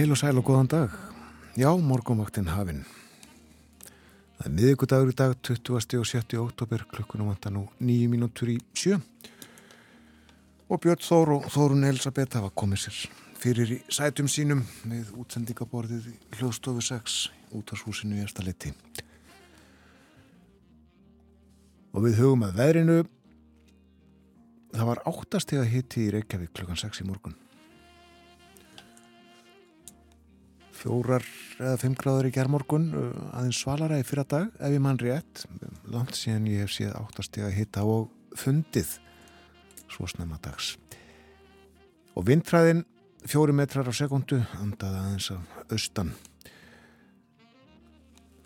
Heil og sæl og góðan dag. Já, morgumaktinn hafinn. Það er miðugudagur í dag, 20. og 70. óttobur, klukkunum vantar nú nýju mínútur í sjö. Og Björn Þór og Þórun Elisabeth hafa komið sér fyrir í sætum sínum við útsendingaborðið í hljóðstofu 6 út á húsinu í Erstaletti. Og við hugum að veðrinu, það var áttastega hitti í Reykjavík klukkan 6 í morgun. Fjórar eða fimm gráður í gerðmorgun aðeins svalara í fyrra dag ef ég mann rétt. Langt síðan ég hef séð áttastega hitta og fundið svo snemma dags. Og vindræðin fjóri metrar á sekundu andaði aðeins af austan.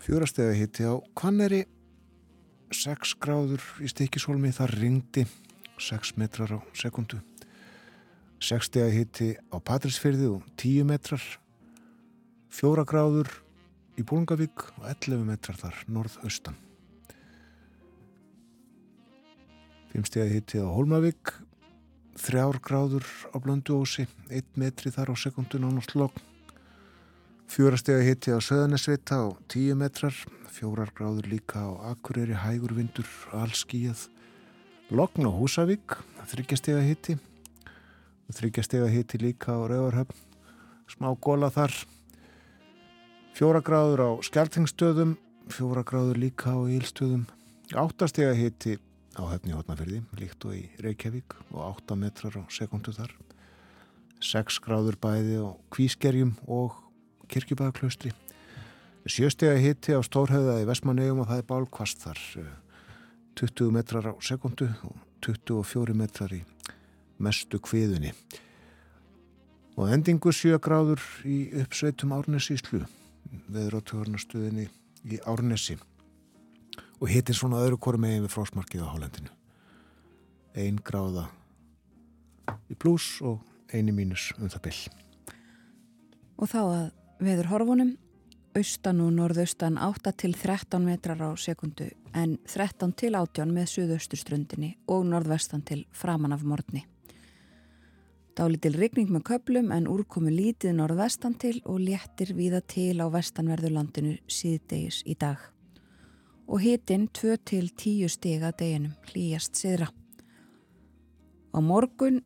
Fjórastega hitti á Kvanneri 6 gráður í stikisólmi þar ringdi 6 metrar á sekundu 6 stega hitti á Patrísfyrði og 10 metrar fjóra gráður í Bólungavík og 11 metrar þar norðaustan. Fimmstegi hitti á Hólmavík, þrjár gráður á Blönduósi, 1 metri þar á sekundun á náttúrlokk. Fjórastegi hitti á Söðanesvita á 10 metrar, fjórar gráður líka á Akureyri, Hægur vindur, Allskíjað. Lokn á Húsavík, þryggjastega hitti, þryggjastega hitti líka á Rauvarhöfn, smá góla þar. Fjóra gráður á skjáltingstöðum, fjóra gráður líka á ílstöðum, áttastega hitti á höfni hótnafyrði, líkt og í Reykjavík og átta metrar á sekundu þar. Seks gráður bæði á kvískerjum og kirkjubæðaklaustri. Sjöstega hitti á Stórhauða í Vestmannegjum og það er bálkvast þar. 20 metrar á sekundu og 24 metrar í mestu kviðunni. Og endingu sjö gráður í uppsveitum Árnesíslu veður á törnastuðinni í Árnesi. Og hittir svona öðru koru megin við frósmarkið á Hólendinu ein gráða í pluss og eini mínus um það byll Og þá að veður horfunum. Austan og norðaustan 8 til 13 metrar á sekundu en 13 til 18 með suðausturströndinni og norðvestan til framan af morgni Dálítil rigning með köplum en úrkomu lítið norðvestan til og léttir víða til á vestanverðurlandinu síðdegis í dag. Og hitinn 2 til 10 stiga deginum hlýjast siðra. Á morgun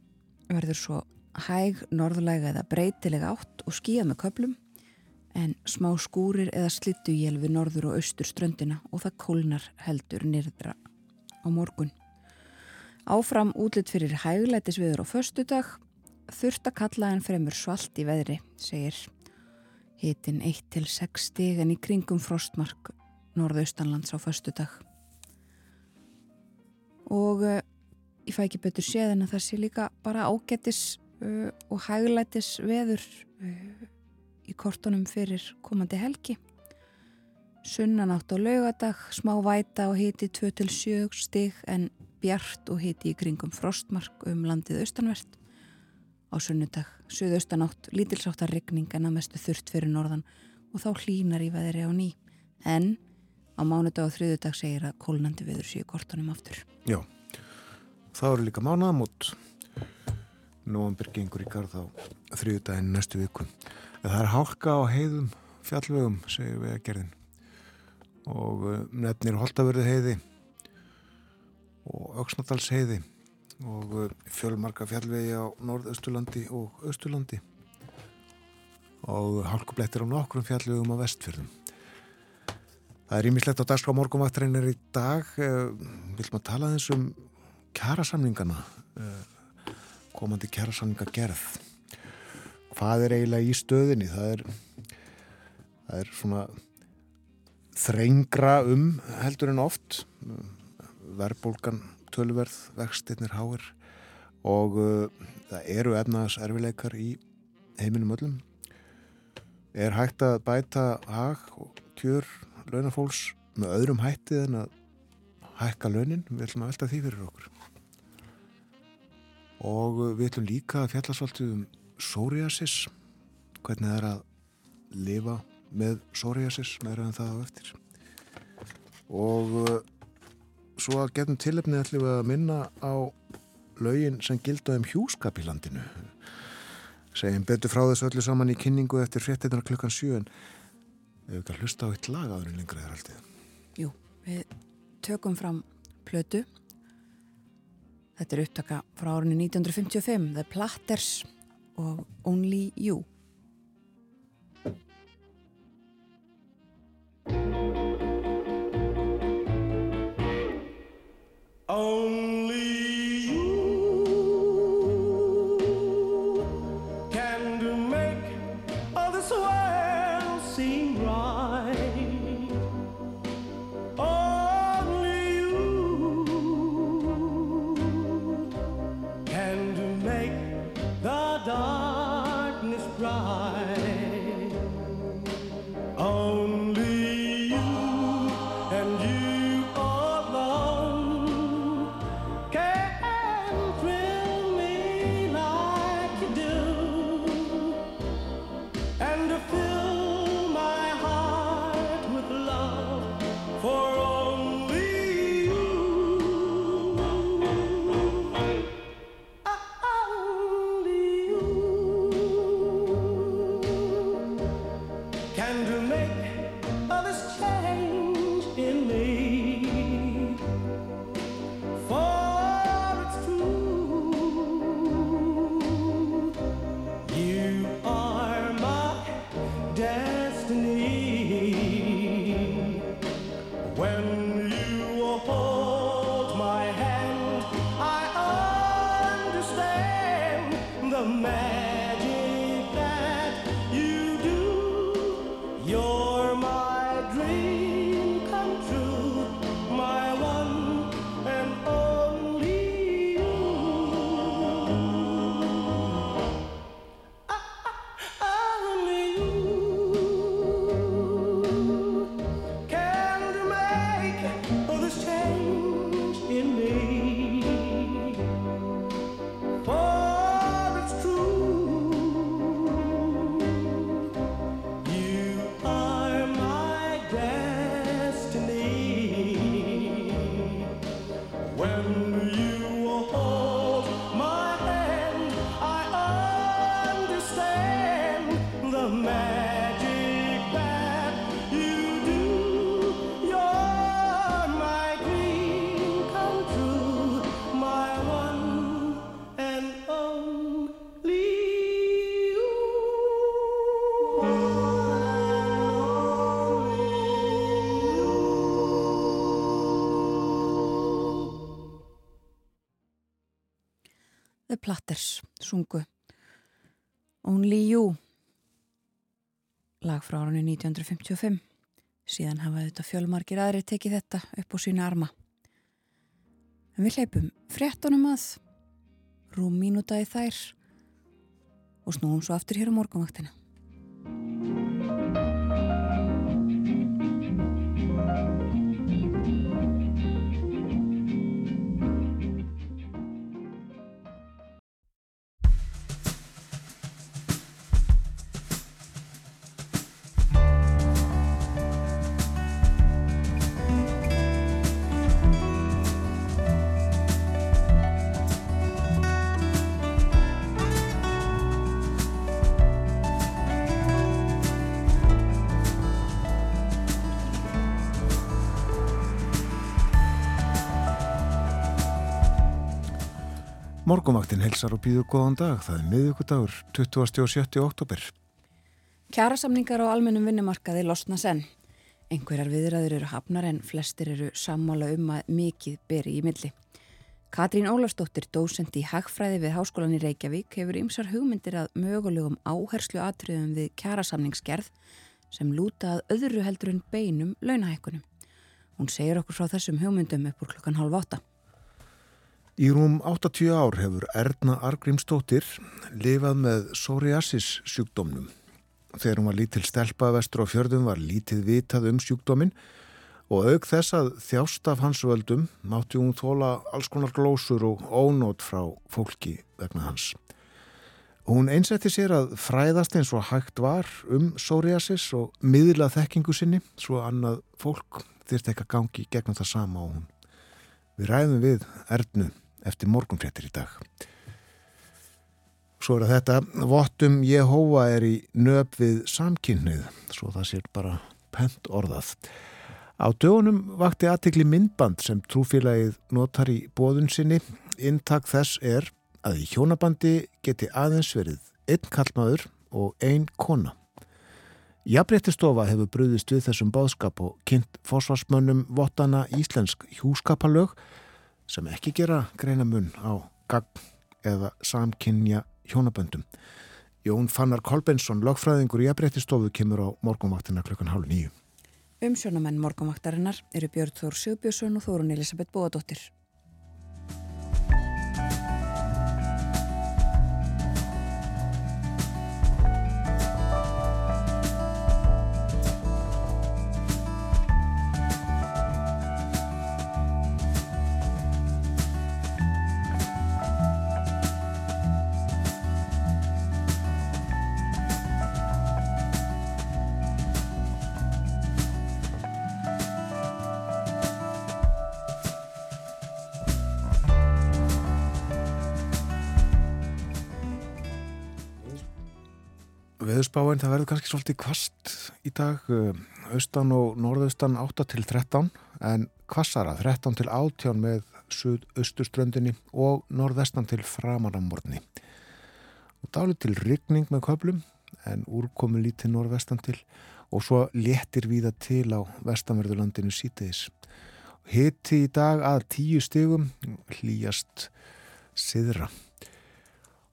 verður svo hæg, norðlæga eða breytilega átt og skíða með köplum en smá skúrir eða slittu jélfi norður og austur ströndina og það kólnar heldur nýrdra á morgun. Áfram útlitt fyrir hæglætis viður á förstu dag þurft að kalla en fremur svalt í veðri, segir hitin 1-6 stig en í kringum frostmark norðaustanlands á förstu dag. Og uh, ég fæ ekki betur séð en að það sé líka bara ágættis uh, og hæglætis veður uh, í kortunum fyrir komandi helgi. Sunnanátt á laugadag, smá væta og hiti 2-7 stig en bjart og hiti í kringum frostmark um landið austanvert á sunnudag, suðaustanátt, lítilsáttar regning en að mestu þurft fyrir norðan og þá hlínar í veðri á ný. En á mánudag og þriðudag segir að kólnandi viður séu kortunum aftur. Já, það eru líka mánuðamót. Nóambur gengur í garð á þriðudaginn næstu viku. Það er hálka á heiðum fjallvegum, segir við að gerðin. Og uh, nefnir Holtavörðu heiði og Öksnadals heiði og uh, fjölmarka fjallvegi á norðausturlandi og austurlandi og hálkublettir á nokkrum fjallvegum á vestfjörðum. Það er ímislegt á dagskrá morgumvaktarinnar í dag. Uh, Vil maður tala þess um kjærasamningana, uh, komandi kjærasamninga gerð. Hvað er eiginlega í stöðinni? Það er, það er svona þrengra um heldur en oft. Verðbólgan tölverð, vextinnir háir og uh, það eru efnaðs erfileikar í heiminum öllum. Er hægt að bæta hag og kjör launafólks með öðrum hættið en að hækka launin? Við ætlum að velta því fyrir okkur. Og uh, við ætlum líka að fjallasvaltu um psoriasis, hvernig það er að lifa með psoriasis meira en það á eftir. Og uh, svo að getum tilöfni ætlum við að minna á lögin sem gilda um hjúskap í landinu segjum betur frá þessu öllu saman í kynningu eftir fréttina klukkan 7 en við hefum hlusta á eitt lag aður en lengra er alltið. Jú, við tökum fram plötu. Þetta er upptaka frá árunni 1955, The Platters og Only You. Only you can make all this world seem right. Only you can make the darkness bright. Platters sungu. Only You. Lag frá árunni 1955 síðan hafa þetta fjölmarkir aðri tekið þetta upp á sína arma. En við hleypum frettunum að rúm mínúta í þær og snúum svo aftur hér á morgunvaktina Morgumvaktin helsar og býður góðan dag. Það er miðugudagur, 20. og 70. oktober. Kjærasamningar á almennum vinnumarkaði losna senn. Einhverjar viðræður eru hafnar en flestir eru sammála um að mikið beri í milli. Katrín Ólafsdóttir, dósend í Hagfræði við Háskólan í Reykjavík, hefur ymsar hugmyndir að mögulegum áherslu atriðum við kjærasamningsgerð sem lúta að öðru heldur en beinum launahækkunum. Hún segir okkur frá þessum hugmyndum upp úr klukkan halv átta. Í rúm 80 ár hefur Erna Argrímsdóttir lifað með psoriasis sjúkdómnum. Þegar hún var lítil stelpa vestur á fjörðum var lítið vitað um sjúkdómin og auk þess að þjást af hans völdum mátti hún þóla alls konar glósur og ónót frá fólki vegna hans. Hún einsetti sér að fræðast eins og hægt var um psoriasis og miðla þekkingu sinni svo annað fólk þyrst ekki að gangi gegnum það sama á hún. Við ræðum við Ernu eftir morgunfréttir í dag. Svo er þetta, vottum Jehova er í nöp við samkynnið, svo það sér bara pent orðað. Á dögunum vakti aðtikli myndband sem trúfélagið notar í bóðun sinni. Intak þess er að í hjónabandi geti aðeins verið einn kallmaður og einn kona. Jafnréttistofa hefur bröðist við þessum báðskap og kynnt fósfarsmönnum vottana íslensk hjúskapalög sem ekki gera greinamun á gagn eða samkynja hjónaböndum. Jón Fannar Kolbensson, lögfræðingur í Jafnréttistofu, kemur á morgunvaktina klukkan hálf nýju. Umsjónamenn morgunvaktarinnar eru Björn Þór Sjöbjörnsson og Þórun Elisabeth Bóadóttir. Veðurspáin það verður kannski svolítið kvast í dag, eh, austan og norðaustan 8 til 13 en kvassara 13 til 18 með suðausturströndinni og norðestan til framanamorni. Dálit til ryggning með köplum en úrkomi lítið norðvestan til og svo léttir víða til á vestanverðurlandinu sítiðis. Hitti í dag að tíu stegum hlýjast siðra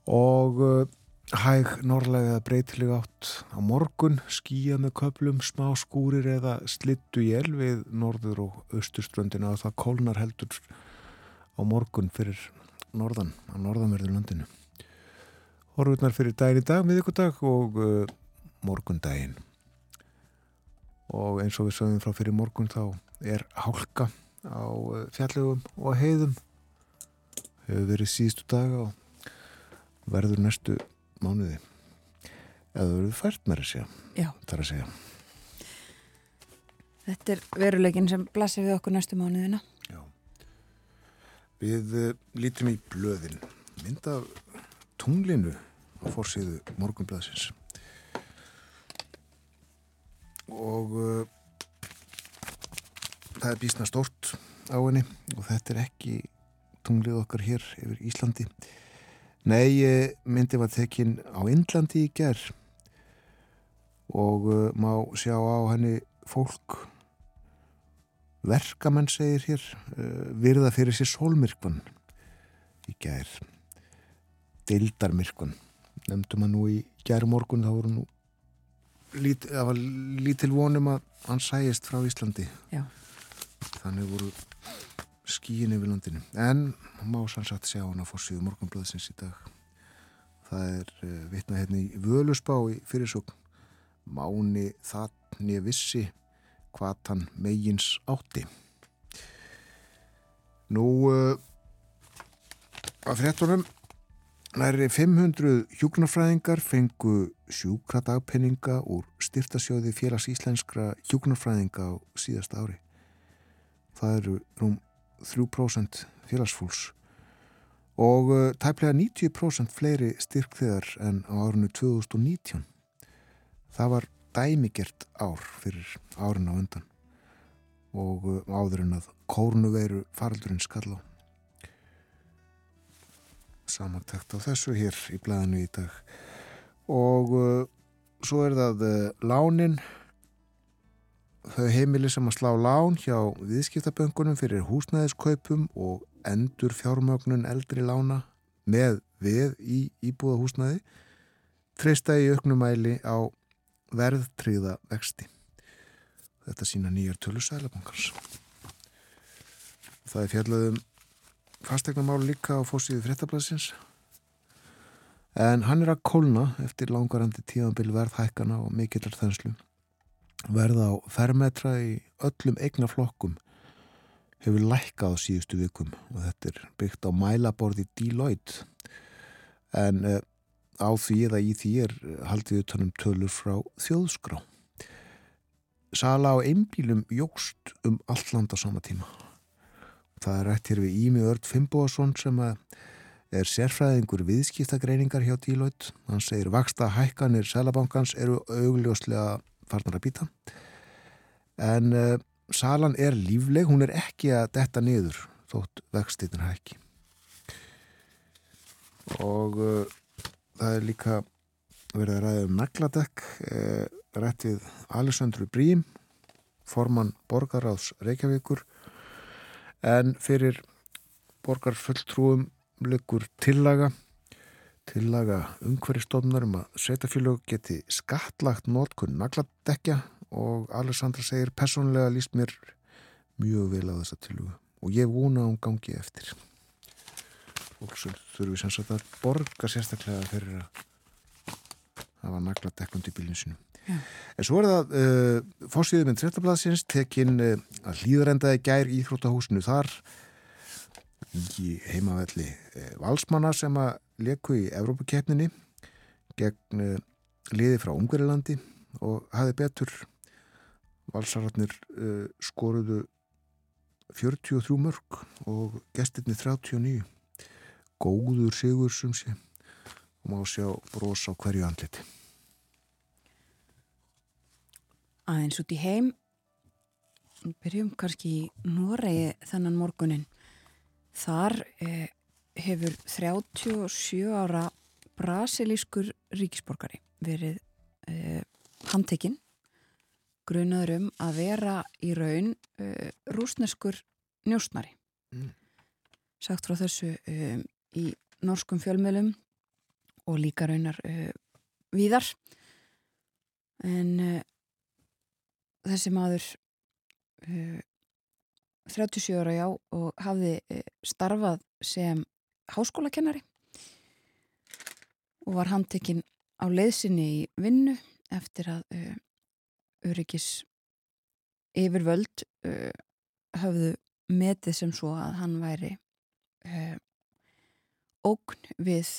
og eh, Hæg norrlega breytilega átt á morgun, skýja með köplum, smá skúrir eða slittu jél við norður og austurströndina og það kólnar heldur á morgun fyrir norðan, á norðanverður landinu. Horfurnar fyrir daginn í dag, miðugudag og uh, morgundaginn. Og eins og við sögum frá fyrir morgun þá er hálka á uh, fjallögum og heiðum. Hefur verið síðustu dag og verður næstu mánuði. Eða verður fært með að segja Já. þar að segja. Þetta er veruleikin sem blasir við okkur næstu mánuðina. Já. Við uh, lítum í blöðin. Mynd af tunglinu á fórsíðu morgunblæðsins og uh, það er bísna stort á henni og þetta er ekki tunglið okkar hér yfir Íslandi Nei, myndi var tekinn á Indlandi í gerð og uh, má sjá á henni fólk verkamenn segir hér uh, virða fyrir sér sólmyrkvan í gerð deildarmyrkvan nefndum að nú í gerðmorgun þá voru nú lít, var lítil vonum að hann sæist frá Íslandi. Já. þannig voru skíin yfir landinu. En má sannsagt sjá hann á fórsíðu morgunblöðsins í dag. Það er uh, vitna hérna í völusbá í fyrirsókn máni þannig vissi hvað hann megins átti. Nú uh, að fréttunum næri 500 hjúknarfræðingar fengu sjúkradagpenninga úr styrtasjóði félags íslenskra hjúknarfræðinga á síðasta ári. Það eru rúm 3% félagsfólks og uh, tæplega 90% fleiri styrkþegar en á árinu 2019. Það var dæmigert ár fyrir árin á undan og uh, áður en að kórnuveiru faraldurinn skall á. Samantækt á þessu hér í blæðinu í dag og uh, svo er það lánin þau heimili sem að slá lán hjá viðskiptaböngunum fyrir húsnæðiskaupum og endur fjármögnun eldri lána með við í íbúða húsnæði treysta í auknumæli á verðtriða vexti. Þetta sína nýjar tölur sælabankars. Það er fjallaðum fastegnamáli líka á fósíðu fréttablasins en hann er að kólna eftir langarandi tíðanbíl verðhækana og mikillar þenslu verða á fermetra í öllum eigna flokkum hefur lækkað á síðustu vikum og þetta er byggt á mælaborði Deloitte en uh, á því eða í því er haldið utanum tölur frá þjóðskrá. Sala á einbílum jógst um allt land á sama tíma. Það er rætt hér við Ími Örd Fimboðsson sem er sérfræðingur viðskiptagreiningar hjá Dílóit. Hann segir vaksta hækkanir selabankans eru augljóslega farnar að býta. En uh, salan er lífleg, hún er ekki að detta niður þótt vextitin hækki. Og uh, það er líka verið að ræða um nagladekk, uh, rætt við Alessandru Brím, formann borgaráðs Reykjavíkur, en fyrir borgarfulltrúum liggur tillaga tillaga umhverjastofnar um að sveitafélög geti skattlagt nótkunn nagladekja og Alessandra segir personlega líst mér mjög vel á þessa tilugu og ég vona að hún gangi eftir og svo þurfum við sem sagt að borga sérstaklega fyrir að hafa nagladekkund í bílinu sinu Já. en svo er það uh, fórsýðum en trettablasins tekinn uh, að hlýðarendaði gær í Íþróttahúsinu þar í heimavelli uh, valsmanna sem að leku í Evrópakeppninni gegn uh, liði frá Ungverilandi og hafi betur. Valsararnir uh, skoruðu 43 mörg og gestirni 39 góður sigur sem sé. Og má sjá bros á hverju andliti. Aðeins út í heim. Byrjum kannski í Noregi þennan morgunin þar eh, hefur 37 ára brasilískur ríkisborgari verið eh, handtekinn grunaður um að vera í raun uh, rúsneskur njósnari mm. sagt frá þessu um, í norskum fjölmjölum og líka raunar uh, víðar en uh, þessi maður 37 ára já og hafði starfað sem háskólakennari og var handtekinn á leiðsinni í vinnu eftir að öryggis yfirvöld uh, hafðu metið sem svo að hann væri uh, ógn við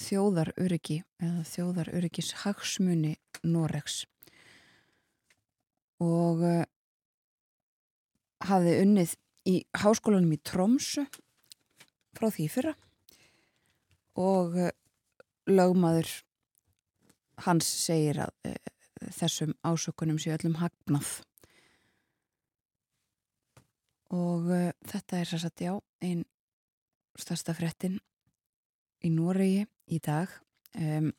þjóðaröryggi eða þjóðaröryggis hagsmunni Noregs. Og uh, hafði unnið í háskólanum í Tromsu frá því fyrra. Og uh, lögmaður hans segir að uh, þessum ásökunum séu öllum hagnað. Og uh, þetta er sér satt já einn stærsta frettin í Noregi í dag. Um,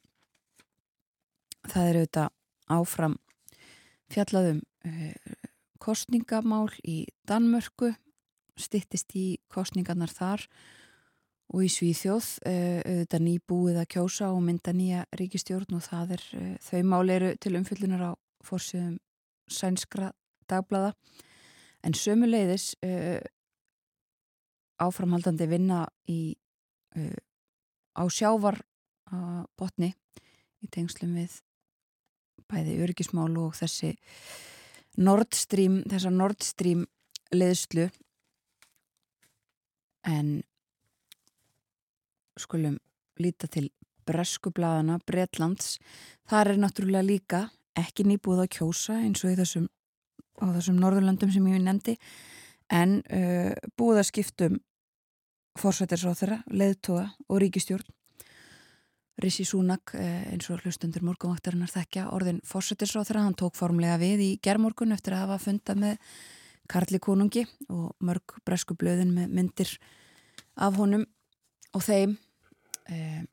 það er auðvitað áfram fjallaðum uh, kostningamál í Danmörku stittist í kostningarnar þar. og í Svíþjóð uh, auðvitað nýbúið að kjósa og mynda nýja ríkistjórn og það er uh, þau máli eru til umfyllunar á fórsöðum sænskra dagblada en sömuleiðis uh, áframhaldandi vinna í á sjávar botni í tengslum við bæði örgismál og þessi Nord Stream, þessa Nord Stream leðslu en skulum líta til breskublaðana, Bretlands. Þar er náttúrulega líka ekki nýbúið að kjósa eins og í þessum á þessum norðurlandum sem ég nefndi en uh, búið að skiptum fórsættirsráþara, leðtoga og ríkistjórn Rissi Súnak, uh, eins og hlustundur morgunvaktarinnar þekkja, orðin fórsættirsráþara hann tók formlega við í gerðmorgun eftir að hafa fundað með Karli Konungi og mörg breskublöðin með myndir af honum og þeim e,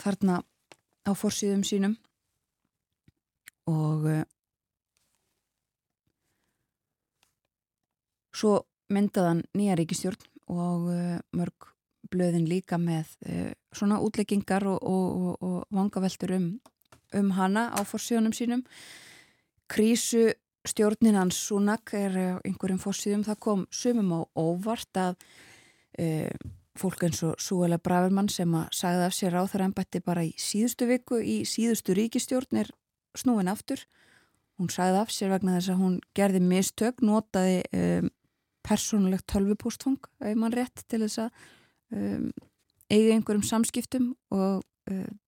þarna á fórsýðum sínum og e, svo myndaðan nýja ríkistjórn og e, mörg blöðin líka með svona útleggingar og, og, og, og vangaveltur um, um hana á fórsýðunum sínum. Krísu stjórnin hans Sunak er einhverjum fórsýðum það kom sumum á óvart að fólk eins og Súela Bravermann sem að sagði af sér ennbætti bara í síðustu viku í síðustu ríkistjórn er snúin aftur. Hún sagði af sér vegna þess að hún gerði mistök, notaði um, persónulegt tölvupústfang ef mann rétt til þess að um, eiga einhverjum samskiptum og um,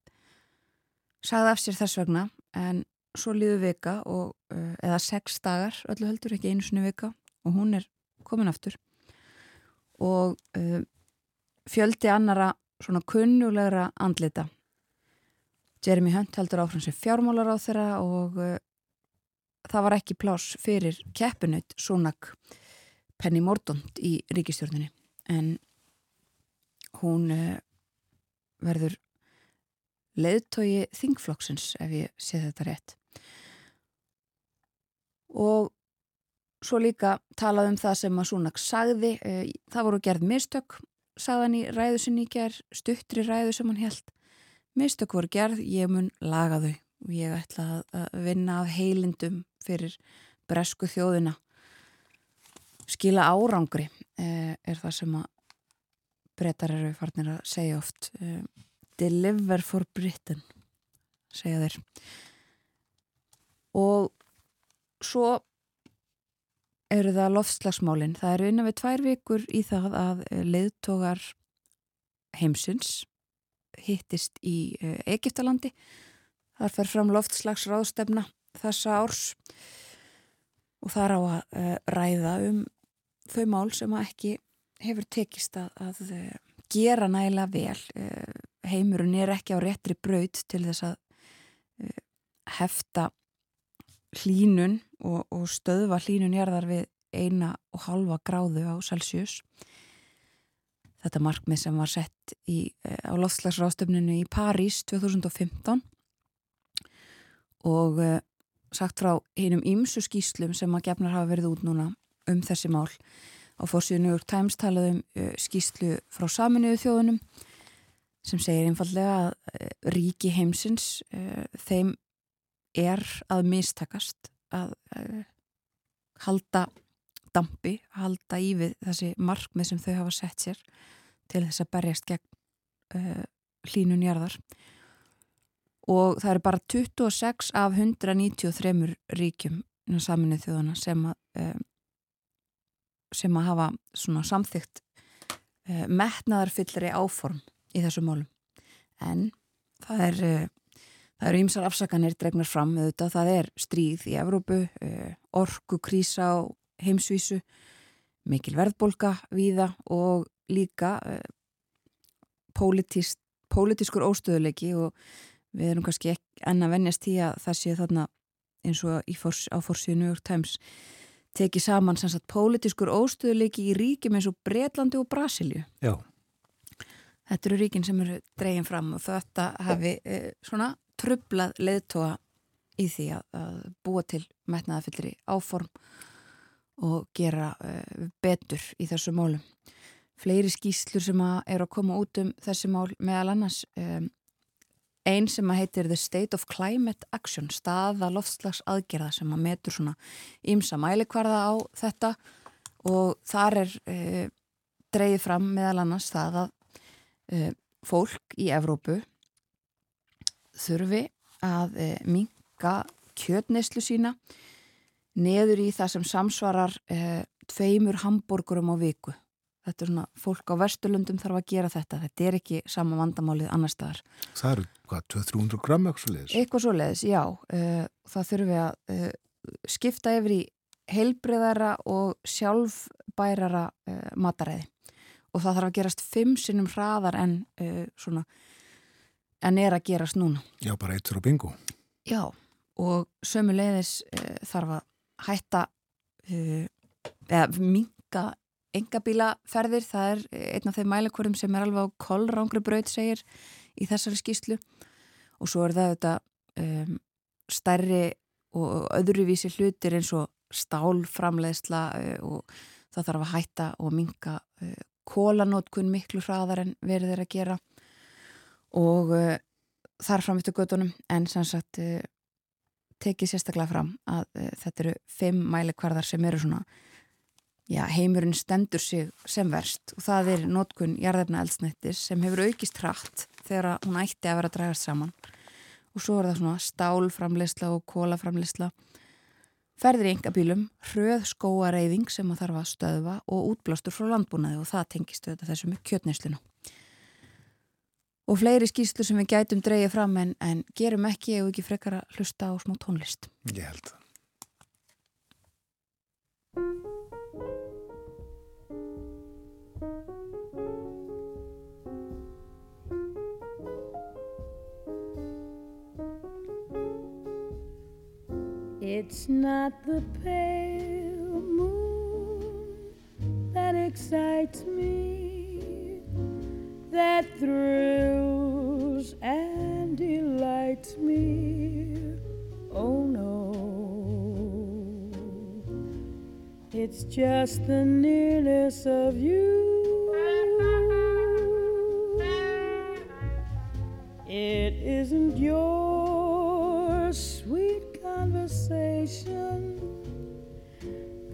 sagði af sér þess vegna. En svo líðu vika og, uh, eða sex dagar öllu heldur, ekki einu sinni vika og hún er komin aftur. Og uh, fjöldi annara svona kunnulegra andlita. Jeremy Hunt heldur áfram sem fjármálar á þeirra og uh, það var ekki plás fyrir keppinut Súnak Penny Mordond í ríkistjórnini en hún uh, verður leiðtogi þingflokksins ef ég sé þetta rétt og svo líka talað um það sem að Súnak sagði uh, það voru gerð mistök sagðan í ræðu sinni í gerð, stuttri ræðu sem hann held. Mistök voru gerð, ég mun laga þau og ég ætla að vinna af heilindum fyrir bresku þjóðina. Skila árangri eh, er það sem að brettar eru farnir að segja oft. Eh, Deliver for Britain, segja þeir. Og svo eru það loftslagsmálinn. Það eru innan við tvær vikur í það að eh, leiðtogar heimsins hittist í eh, Egiptalandi. Það fer fram loftslagsráðstefna þessa árs og það er á að eh, ræða um þau mál sem ekki hefur tekist að, að gera nægilega vel. Heimurinn er ekki á réttri braut til þess að hefta hlínun og, og stöðva hlínun jarðar við eina og halva gráðu á Celsius. Þetta markmið sem var sett í, eh, á loftslagsráðstöfninu í París 2015 og uh, sagt frá einum ímsu skýslum sem að gefnar hafa verið út núna um þessi mál. Á fórsíðu New York Times talaðum uh, skýslu frá saminuðu þjóðunum sem segir einfallega að uh, ríki heimsins þeim er að mistakast að uh, halda dampi, halda í við þessi markmið sem þau hafa sett sér til þess að berjast gegn uh, hlínun jarðar. Og það eru bara 26 af 193 ríkjum saminnið þjóðana sem að uh, sem að hafa samþygt metnaðarfyllri áform í þessu málum. En það er Það eru ýmsar afsakanir dregnar fram auðvitað, það er stríð í Evrópu, eh, orku, krísa og heimsvísu, mikil verðbolga víða og líka eh, pólitískur óstöðuleiki og við erum kannski enna vennjast í að það sé þarna eins og fors, á fórsíðu New York Times tekið saman sannsagt pólitískur óstöðuleiki í ríkjum eins og Breitlandi og Brasilju. Já. Þetta eru ríkin sem eru dregin fram og þetta hafi eh, svona trublað leðtóa í því að, búa til metnaðafyllri áform og gera uh, betur í þessu málum. Fleiri skýslur sem að er að koma út um þessi mál meðal annars um, einn sem að heitir The State of Climate Action staða loftslags aðgerða sem að metur svona ímsa mælikvarða á þetta og þar er uh, dreyið fram meðal annars það að fólk í Evrópu þurfi að eh, minga kjötneslu sína neður í það sem samsvarar e, tveimur hambúrgurum á viku. Þetta er svona, fólk á Vesturlundum þarf að gera þetta. Þetta er ekki sama vandamálið annar staðar. Það eru hvað, 200-300 gram eitthvað svo leiðis? Eitthvað svo leiðis, já. E, það þurfi að skipta yfir í heilbreyðara og sjálfbærara mataræði. Og það þarf að gerast fimm sinnum hraðar en svona en er að gerast núna. Já, bara eittur og bingo. Já, og sömu leiðis uh, þarf að hætta uh, eða minga engabílaferðir, það er einn af þeim mælikurum sem er alveg á kollrángri braut segir í þessari skýslu og svo er það þetta um, stærri og öðruvísi hlutir eins og stálframleðsla uh, og það þarf að hætta og minga kólanótkun miklu hraðar en verður þeir að gera og uh, þar fram eftir gödunum en sem sagt uh, tekið sérstaklega fram að uh, þetta eru fimm mælikvarðar sem eru svona já, heimurinn stendur sig sem verst og það er nótkun jarðefna eldsnættis sem hefur aukist hratt þegar hún ætti að vera að dragast saman. Og svo er það svona stálframleysla og kólaframleysla ferðir í engabílum, hröð skóareiðing sem að þarf að stöðva og útblástur frá landbúnaði og það tengist auðvitað þessu með kjötneyslinu og fleiri skýslu sem við gætum dreyja fram en, en gerum ekki ef við ekki frekar að hlusta á smá tónlist. Ég held það. It's not the pale moon that excites me. That thrills and delights me. Oh no, it's just the nearness of you. It isn't your sweet conversation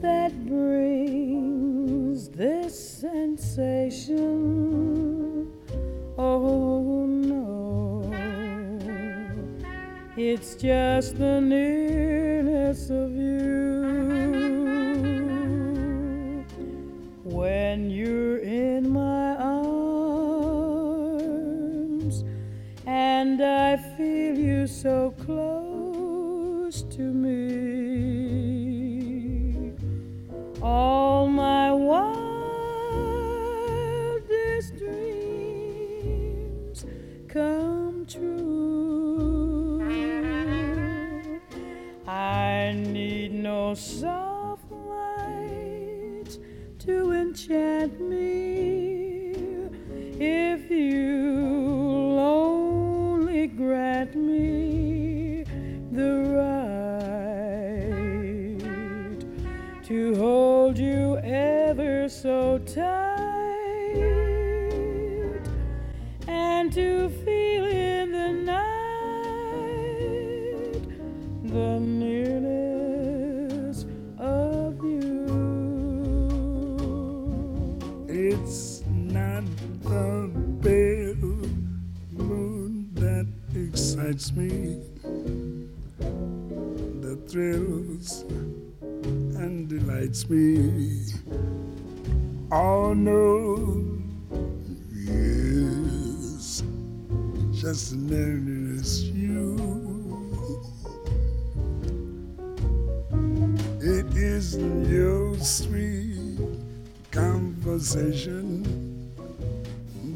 that brings this sensation. It's just the nearness of you. When you're in my arms and I feel you so delights me. Oh no, yes, just the nearness you. It isn't your sweet conversation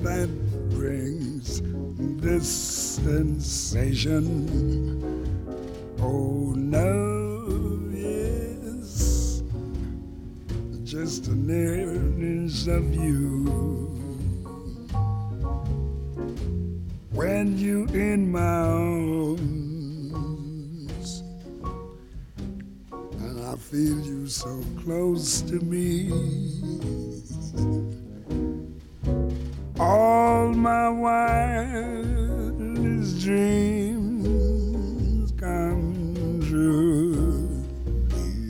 that brings this sensation. My wildest dreams come true.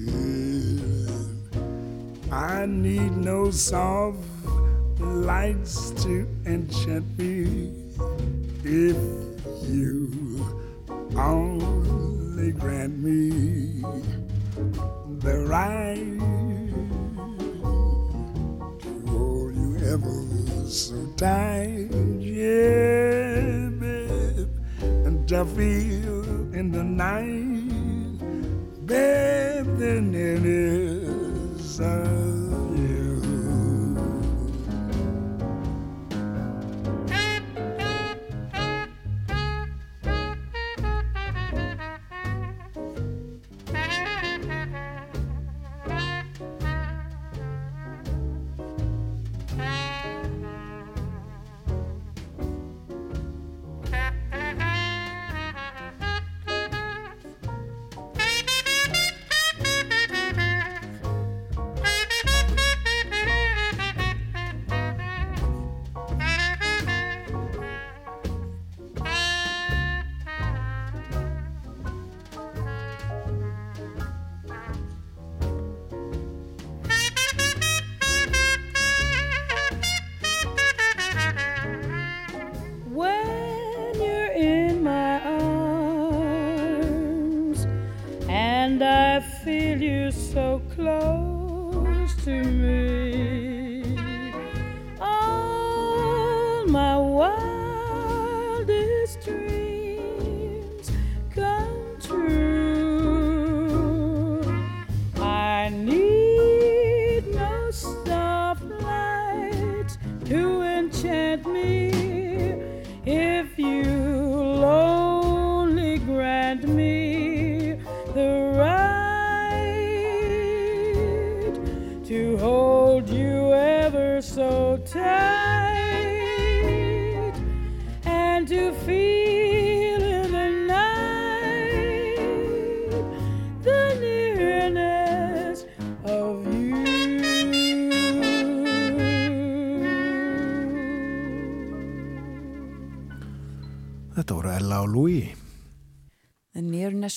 Yeah. I need no soft lights to enchant me if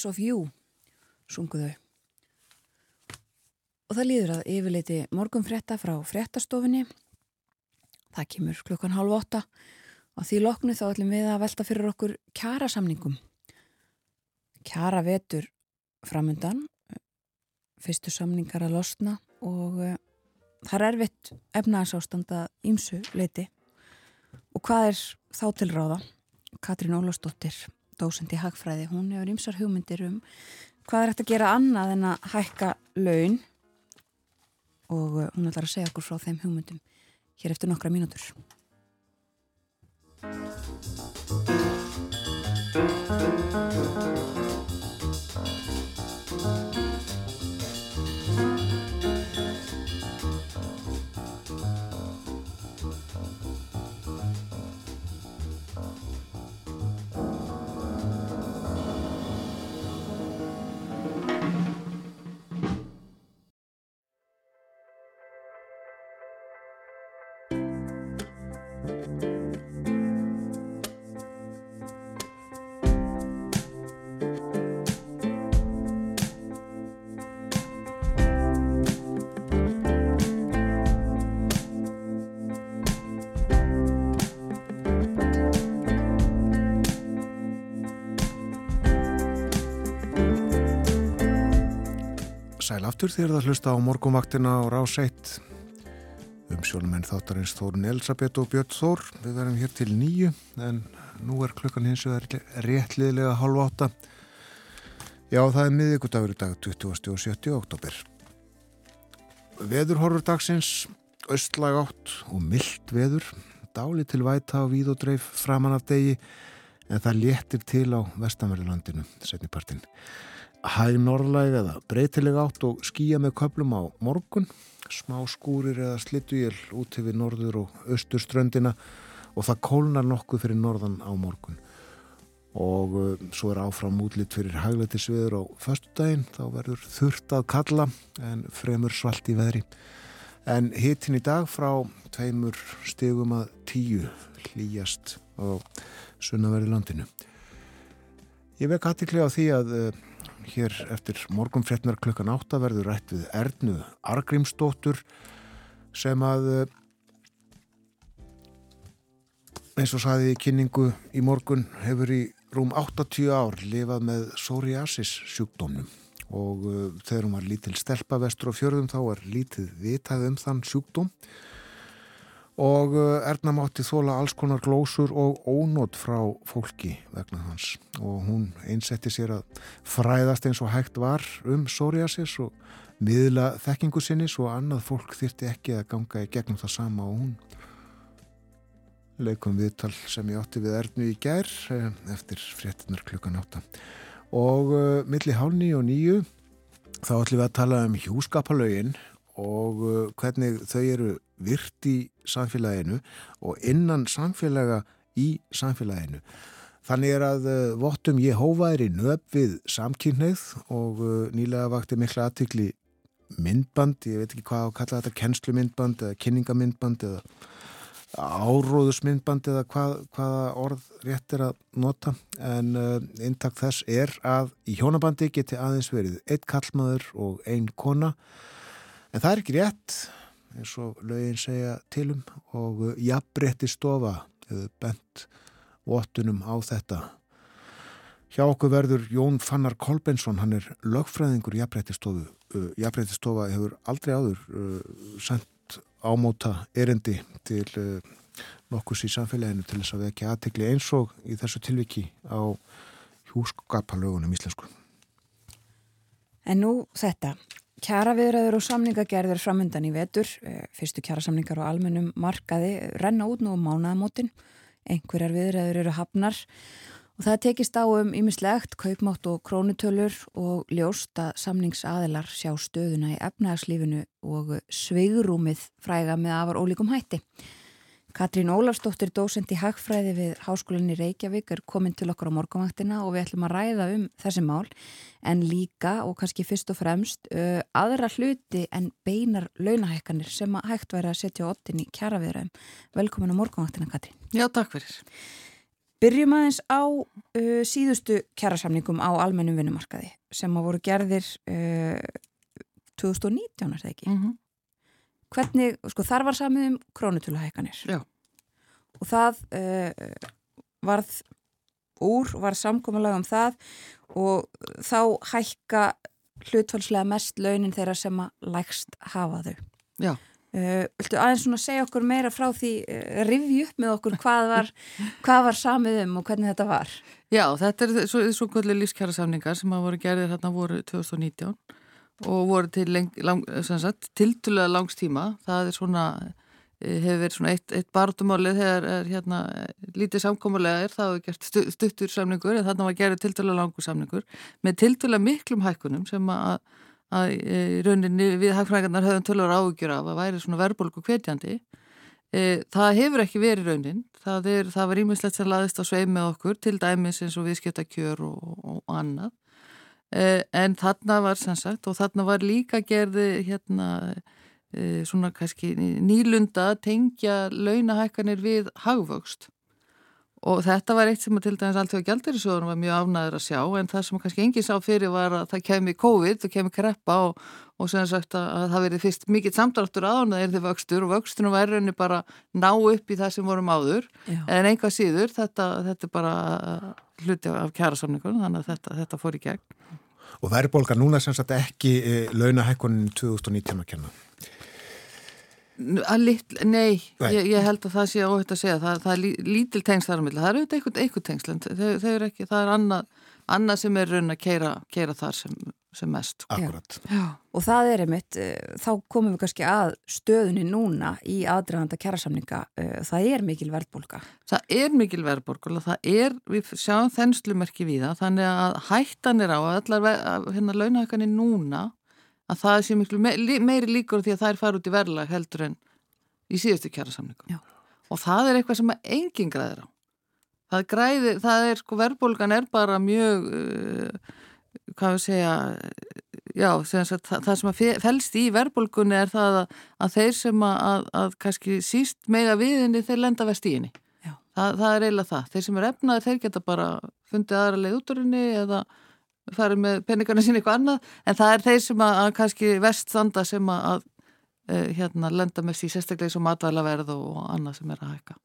Nearness of You sunguðu og það líður að yfirleiti morgun frétta frá fréttastofinni það kemur klukkan hálf åtta og því loknu þá ætlum við að velta fyrir okkur kjarasamningum. Kjara vetur framundan fyrstu samningar að losna og uh, það er erfitt efnagsástanda ímsu leiti og hvað er þá til ráða? Katrín Ólafsdóttir dósend í Hagfræði, hún hefur ymsar hugmyndir um hvað er hægt að gera annað en að hækka laun og uh, hún ætlar að segja okkur frá þeim hugmyndum hér eftir nokkra mínútur. Sæl aftur þegar það hlusta á morgumvaktina og rás eitt um sjónumenn þáttarins Þórun Elisabeth og Björn Þór. Við verðum hér til nýju en nú er klukkan hins vegar réttliðlega hálf átta. Já, það er miðvíkudagur í dag, 20. og 70. oktober. Veðurhorfur dagsins, östlag átt og myllt veður, dáli til væta og víð og dreif framan af degi en það léttir til á vestanverðurlandinu, setnipartinn. Hæg norðlæg eða breytileg átt og skýja með köplum á morgun, smá skúrir eða slittuél út yfir norður og austur ströndina og það kólnar nokkuð fyrir norðan á morgun. Og uh, svo er áfram útlitt fyrir hæglættisviður á föstudaginn, þá verður þurft að kalla en fremur svalt í veðri. En hitin í dag frá tveimur stegum að tíu hlýjast á sunnaverði landinu. Ég vekk aðtikli á því að uh, hér eftir morgunfréttnar klukkan átta verður rætt við Ernu Argrímsdóttur sem að eh, eins og saði kynningu í morgun hefur í rúm 80 ár lifað með psoriasis sjúkdómnum og uh, þegar hún var lítil stelpa vestur á fjörðum þá var lítið vitað um þann sjúkdóm og uh, Erna mátti þóla alls konar glósur og ónót frá fólki vegna hans. Og hún einsetti sér að fræðast eins og hægt var um psoriasis og miðla þekkingu sinni svo annað fólk þyrti ekki að ganga í gegnum það sama og hún. Leikum viðtal sem ég átti við Ernu í gær eh, eftir fréttinar klukkan átta. Og uh, milli hálni og nýju þá ætlum við að tala um hjúskapalögin og uh, hvernig þau eru virt í samfélaginu og innan samfélaga í samfélaginu. Þannig er að uh, vottum Jehóva er í nöp við samkynneið og uh, nýlega vakti mikla aðtikli myndband, ég veit ekki hvað að kalla þetta, kennslumyndband eða kynningamyndband eða áróðusmyndband eða hvað, hvaða orð rétt er að nota en uh, eintak þess er að í hjónabandi geti aðeins verið einn kallmaður og einn kona en það er ekki rétt eins og lögin segja tilum og uh, jafnbretti stofa hefur bent vottunum á þetta hjá okkur verður Jón Fannar Kolbensson hann er lögfræðingur jafnbretti stofu uh, jafnbretti stofa hefur aldrei áður uh, sendt ámóta erendi til nokkus í samfélaginu til þess að vekja aðtekli eins og í þessu tilviki á hjúskapalögunum íslensku. En nú þetta, kjara viðræður og samningagerðir framundan í vetur, eh, fyrstu kjara samningar á almennum markaði, renna út nú um mánaðamótin, einhverjar viðræður eru hafnar. Og það tekist á um ýmislegt, kaupmátt og krónutölur og ljóst að samningsaðilar sjá stöðuna í efnæðarslífinu og sveigurúmið fræga með afar ólíkum hætti. Katrín Ólafsdóttir, dósend í Hagfræði við Háskólinni Reykjavík er komin til okkur á morgunvaktina og við ætlum að ræða um þessi mál en líka og kannski fyrst og fremst uh, aðra hluti en beinar launahækkanir sem að hægt væri að setja ottin í kjaraviðræðum. Velkomin á morgunvaktina Katrín. Já, takk fyrir. Byrjum aðeins á uh, síðustu kjærasamningum á almennum vinnumarkaði sem að voru gerðir uh, 2019 er það ekki? Mm -hmm hvernig, sko þar var samið um krónutöluhækanir og það uh, varð úr, var samkominlega um það og þá hækka hlutfalslega mest launin þeirra sem að lægst hafa þau. Já. Uh, viltu aðeins svona segja okkur meira frá því uh, rivji upp með okkur hvað var, hvað var samið um og hvernig þetta var? Já, þetta er svo, svo kvöldi lífskjara samningar sem að voru gerðir hérna voru 2019 og voru til lang, tiltulega langstíma það er svona eh, hefur verið svona eitt, eitt barndumálið þegar er hérna lítið samkómulega er það hefur gert stuttur samningur en þannig var gerðið tiltulega langur samningur með tiltulega miklum hækkunum sem að, að e, rauninni við hækkunarnar höfum tölur áhugjur af að væri svona verðbólku kvetjandi e, það hefur ekki verið raunin. Það, er, það var ímislegt sem laðist á sveið með okkur til dæmis eins og viðskipta kjör og, og, annað en þarna var sem sagt og þarna var líka gerði hérna eh, svona kannski nýlunda tengja launahækkanir við hagvöxt. Og þetta var eitt sem að til dæmis alltaf gældurisjóðunum var mjög afnæður að sjá en það sem kannski enginn sá fyrir var að það kemi COVID og kemi kreppa og, og sem sagt að, að það verið fyrst mikill samdráttur aðan að er þið vöxtur og vöxtunum var rauninni bara ná upp í það sem vorum áður. Já. en einhvað síður þetta, þetta er bara hluti af kjærasamningunum þannig að þetta, þetta fór í gegn Og er bólka núna sem sagt ekki e, launahækkunin 2019 að kenna? Lit, nei, ég, ég held að það sé óhætt að segja, það, það er lítil tengsl þar á milli, það eru eitthvað eitthvað tengsl en þau, þau eru ekki, það er annað, annað sem er raun að keira, keira þar sem sem mest. Sko. Akkurat. Já. Og það er einmitt, uh, þá komum við kannski að stöðunni núna í aðdraganda kjærasamninga, uh, það er mikil verðbólka. Það er mikil verðbólka og það er, við sjáum þennslumerki við það, þannig að hættan er á að allar hérna launahækani núna, að það sé miklu meiri líkur því að það er farið út í verðlag heldur en í síðustu kjærasamningum. Já. Og það er eitthvað sem enginn græðir á. Það, græðir, það er sko verðbólgan er bara mjög... Uh, hvað við segja já, sagt, það, það sem að fælst í verðbólgunni er það að, að þeir sem að, að, að kannski síst mega viðinni þeir lenda vest í henni. Það, það er eiginlega það, þeir sem er efnaði þeir geta bara fundið aðra leið úturinni eða farið með peningarna sín eitthvað annað. En það er þeir sem að kannski veststanda sem að hérna lenda með því sérstaklega eins og matvælaverð og annað sem er að hækka.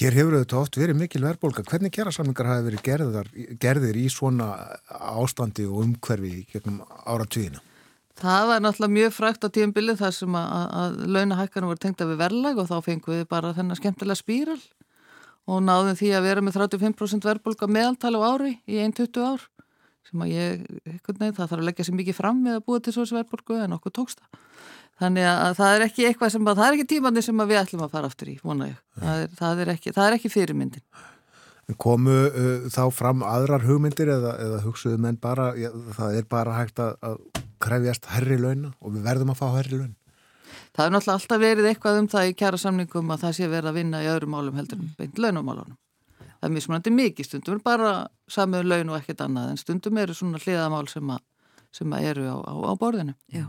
Hér hefur þetta oft verið mikil verðbólka. Hvernig gerasamlingar hafi verið gerðar, gerðir í svona ástandi og umhverfi gegnum áratvíðina? Það var náttúrulega mjög frækt á tíumbilið þar sem að, að launahækkanum voru tengt af við verðlag og þá fengum við bara þennan skemmtilega spíral og náðum því að vera með 35% verðbólka meðaltali á ári í 1-20 ár sem að ég, nefn, það þarf að leggja sér mikið fram með að búa til svo verðbólku en okkur tókst það. Þannig að það er ekki eitthvað sem að, það er ekki tímandi sem við ætlum að fara aftur í, vona ég. Það er, það er, ekki, það er ekki fyrirmyndin. Komu uh, þá fram aðrar hugmyndir eða, eða hugsuðu menn bara, ja, það er bara hægt að, að krefjast herri launa og við verðum að fá herri laun? Það er náttúrulega alltaf verið eitthvað um það í kjæra samningum að það sé verið að vinna í öðrum málum heldur en beint launumálunum. Það er mjög smúnandi mikið, stundum er bara samið laun og ekkert annað en stundum eru svona hliðamál sem, að, sem að eru á, á, á borðinu. Já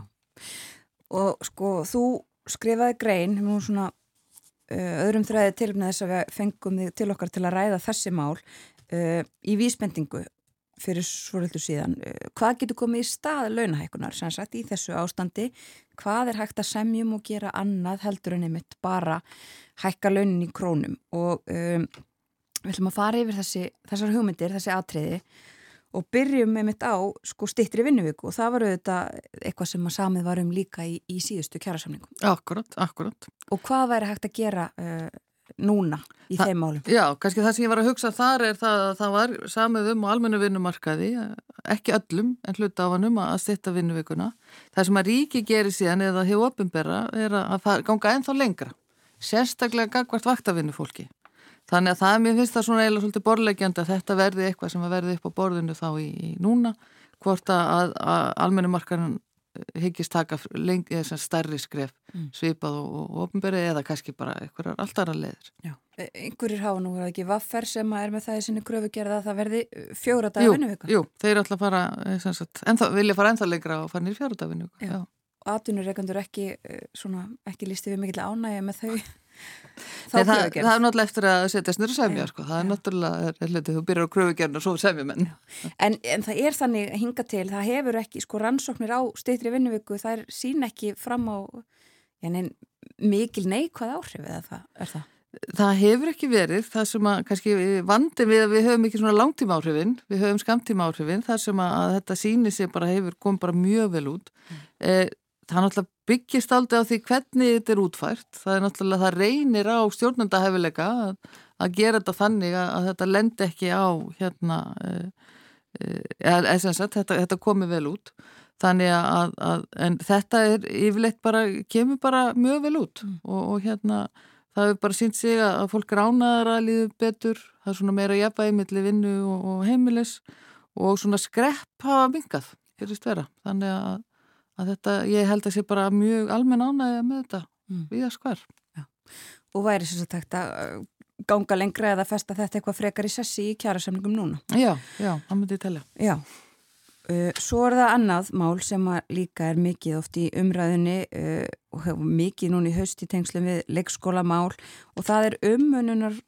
og sko þú skrifaði grein nú svona uh, öðrum þræði til með þess að við fengum þig til okkar til að ræða þessi mál uh, í vísbendingu fyrir svolítið síðan. Uh, hvað getur komið í stað launahækunar sem sagt í þessu ástandi? Hvað er hægt að semjum og gera annað heldur en einmitt bara hækka launin í krónum og um, við ætlum að fara yfir þessi, þessar hugmyndir, þessi atriði og byrjum með mitt á sko stittri vinnuvíku og það var auðvitað eitthvað sem að samið varum líka í, í síðustu kjærasamningum. Akkurat, akkurat. Og hvað væri hægt að gera uh, núna í Þa, þeim málum? Já, kannski það sem ég var að hugsa þar er það að það var samið um og almennu vinnumarkaði, ekki öllum en hluta á hannum að stitta vinnuvíkuna. Það sem að ríki gerir síðan eða hefur ofinbera er að ganga ennþá lengra, sérstaklega gagvart vaktavinnufólki. Þannig að það mér finnst það svona eiginlega svolítið borlegjandi að þetta verði eitthvað sem að verði upp á borðinu þá í, í núna hvort að, að almennumarkarinn hyggist taka lengi, eða stærri skref mm. svipað og, og ofnberi eða kannski bara einhverjar alltaf að leðir. E, einhverjir hafa nú ekki vaffer sem er með það í sinni gröfugerða að það verði fjóra dag vinnuvíku. Jú, þeir alltaf fara, sagt, ennþá, vilja fara ennþá lengra og fara nýr fjóra dag. Já. Og atvinnureikandur ekki, svona, ekki lísti við mikill ánægja með þau Nei, það, það er náttúrulega eftir að setja snurra semja sko. það er náttúrulega, er, hluti, þú byrjar á kröfugjörn og svo semja menn en, en það er þannig hinga til, það hefur ekki sko rannsóknir á steytri vinnuviku það er sín ekki fram á nein, mikil neikvæð áhrif eða það, er það? Það hefur ekki verið, það sem að kannski vandin við að við höfum ekki svona langtíma áhrifin, við höfum skamtíma áhrifin, það sem að þetta síni sig bara hefur kom bara mjög vel út mm. eh, það náttúrulega byggist aldrei á því hvernig þetta er útfært. Það er náttúrulega, það reynir á stjórnendahefileika að, að gera þetta þannig að, að þetta lendi ekki á hérna, e, e, sagt, þetta, þetta komi vel út. Þannig að, að en þetta er yfirleitt bara, kemur bara mjög vel út mm. og, og hérna það hefur bara sínt sig að fólk ránaðar að líðu betur, það er svona meira jafnvægi millir vinnu og, og heimilis og svona skrepp hafa mingað, gerist vera. Þannig að að þetta, ég held að sé bara mjög almenn ánægja með þetta mm. við að skvar. Já. Og væri sagt að uh, ganga lengra eða festa þetta eitthvað frekar í sessi í kjærasamlingum núna? Já, já, það myndi ég telja. Já, uh, svo er það annað mál sem líka er mikið oft í umræðinni uh, og mikið núna í haust í tengslum við leikskólamál og það er umönunar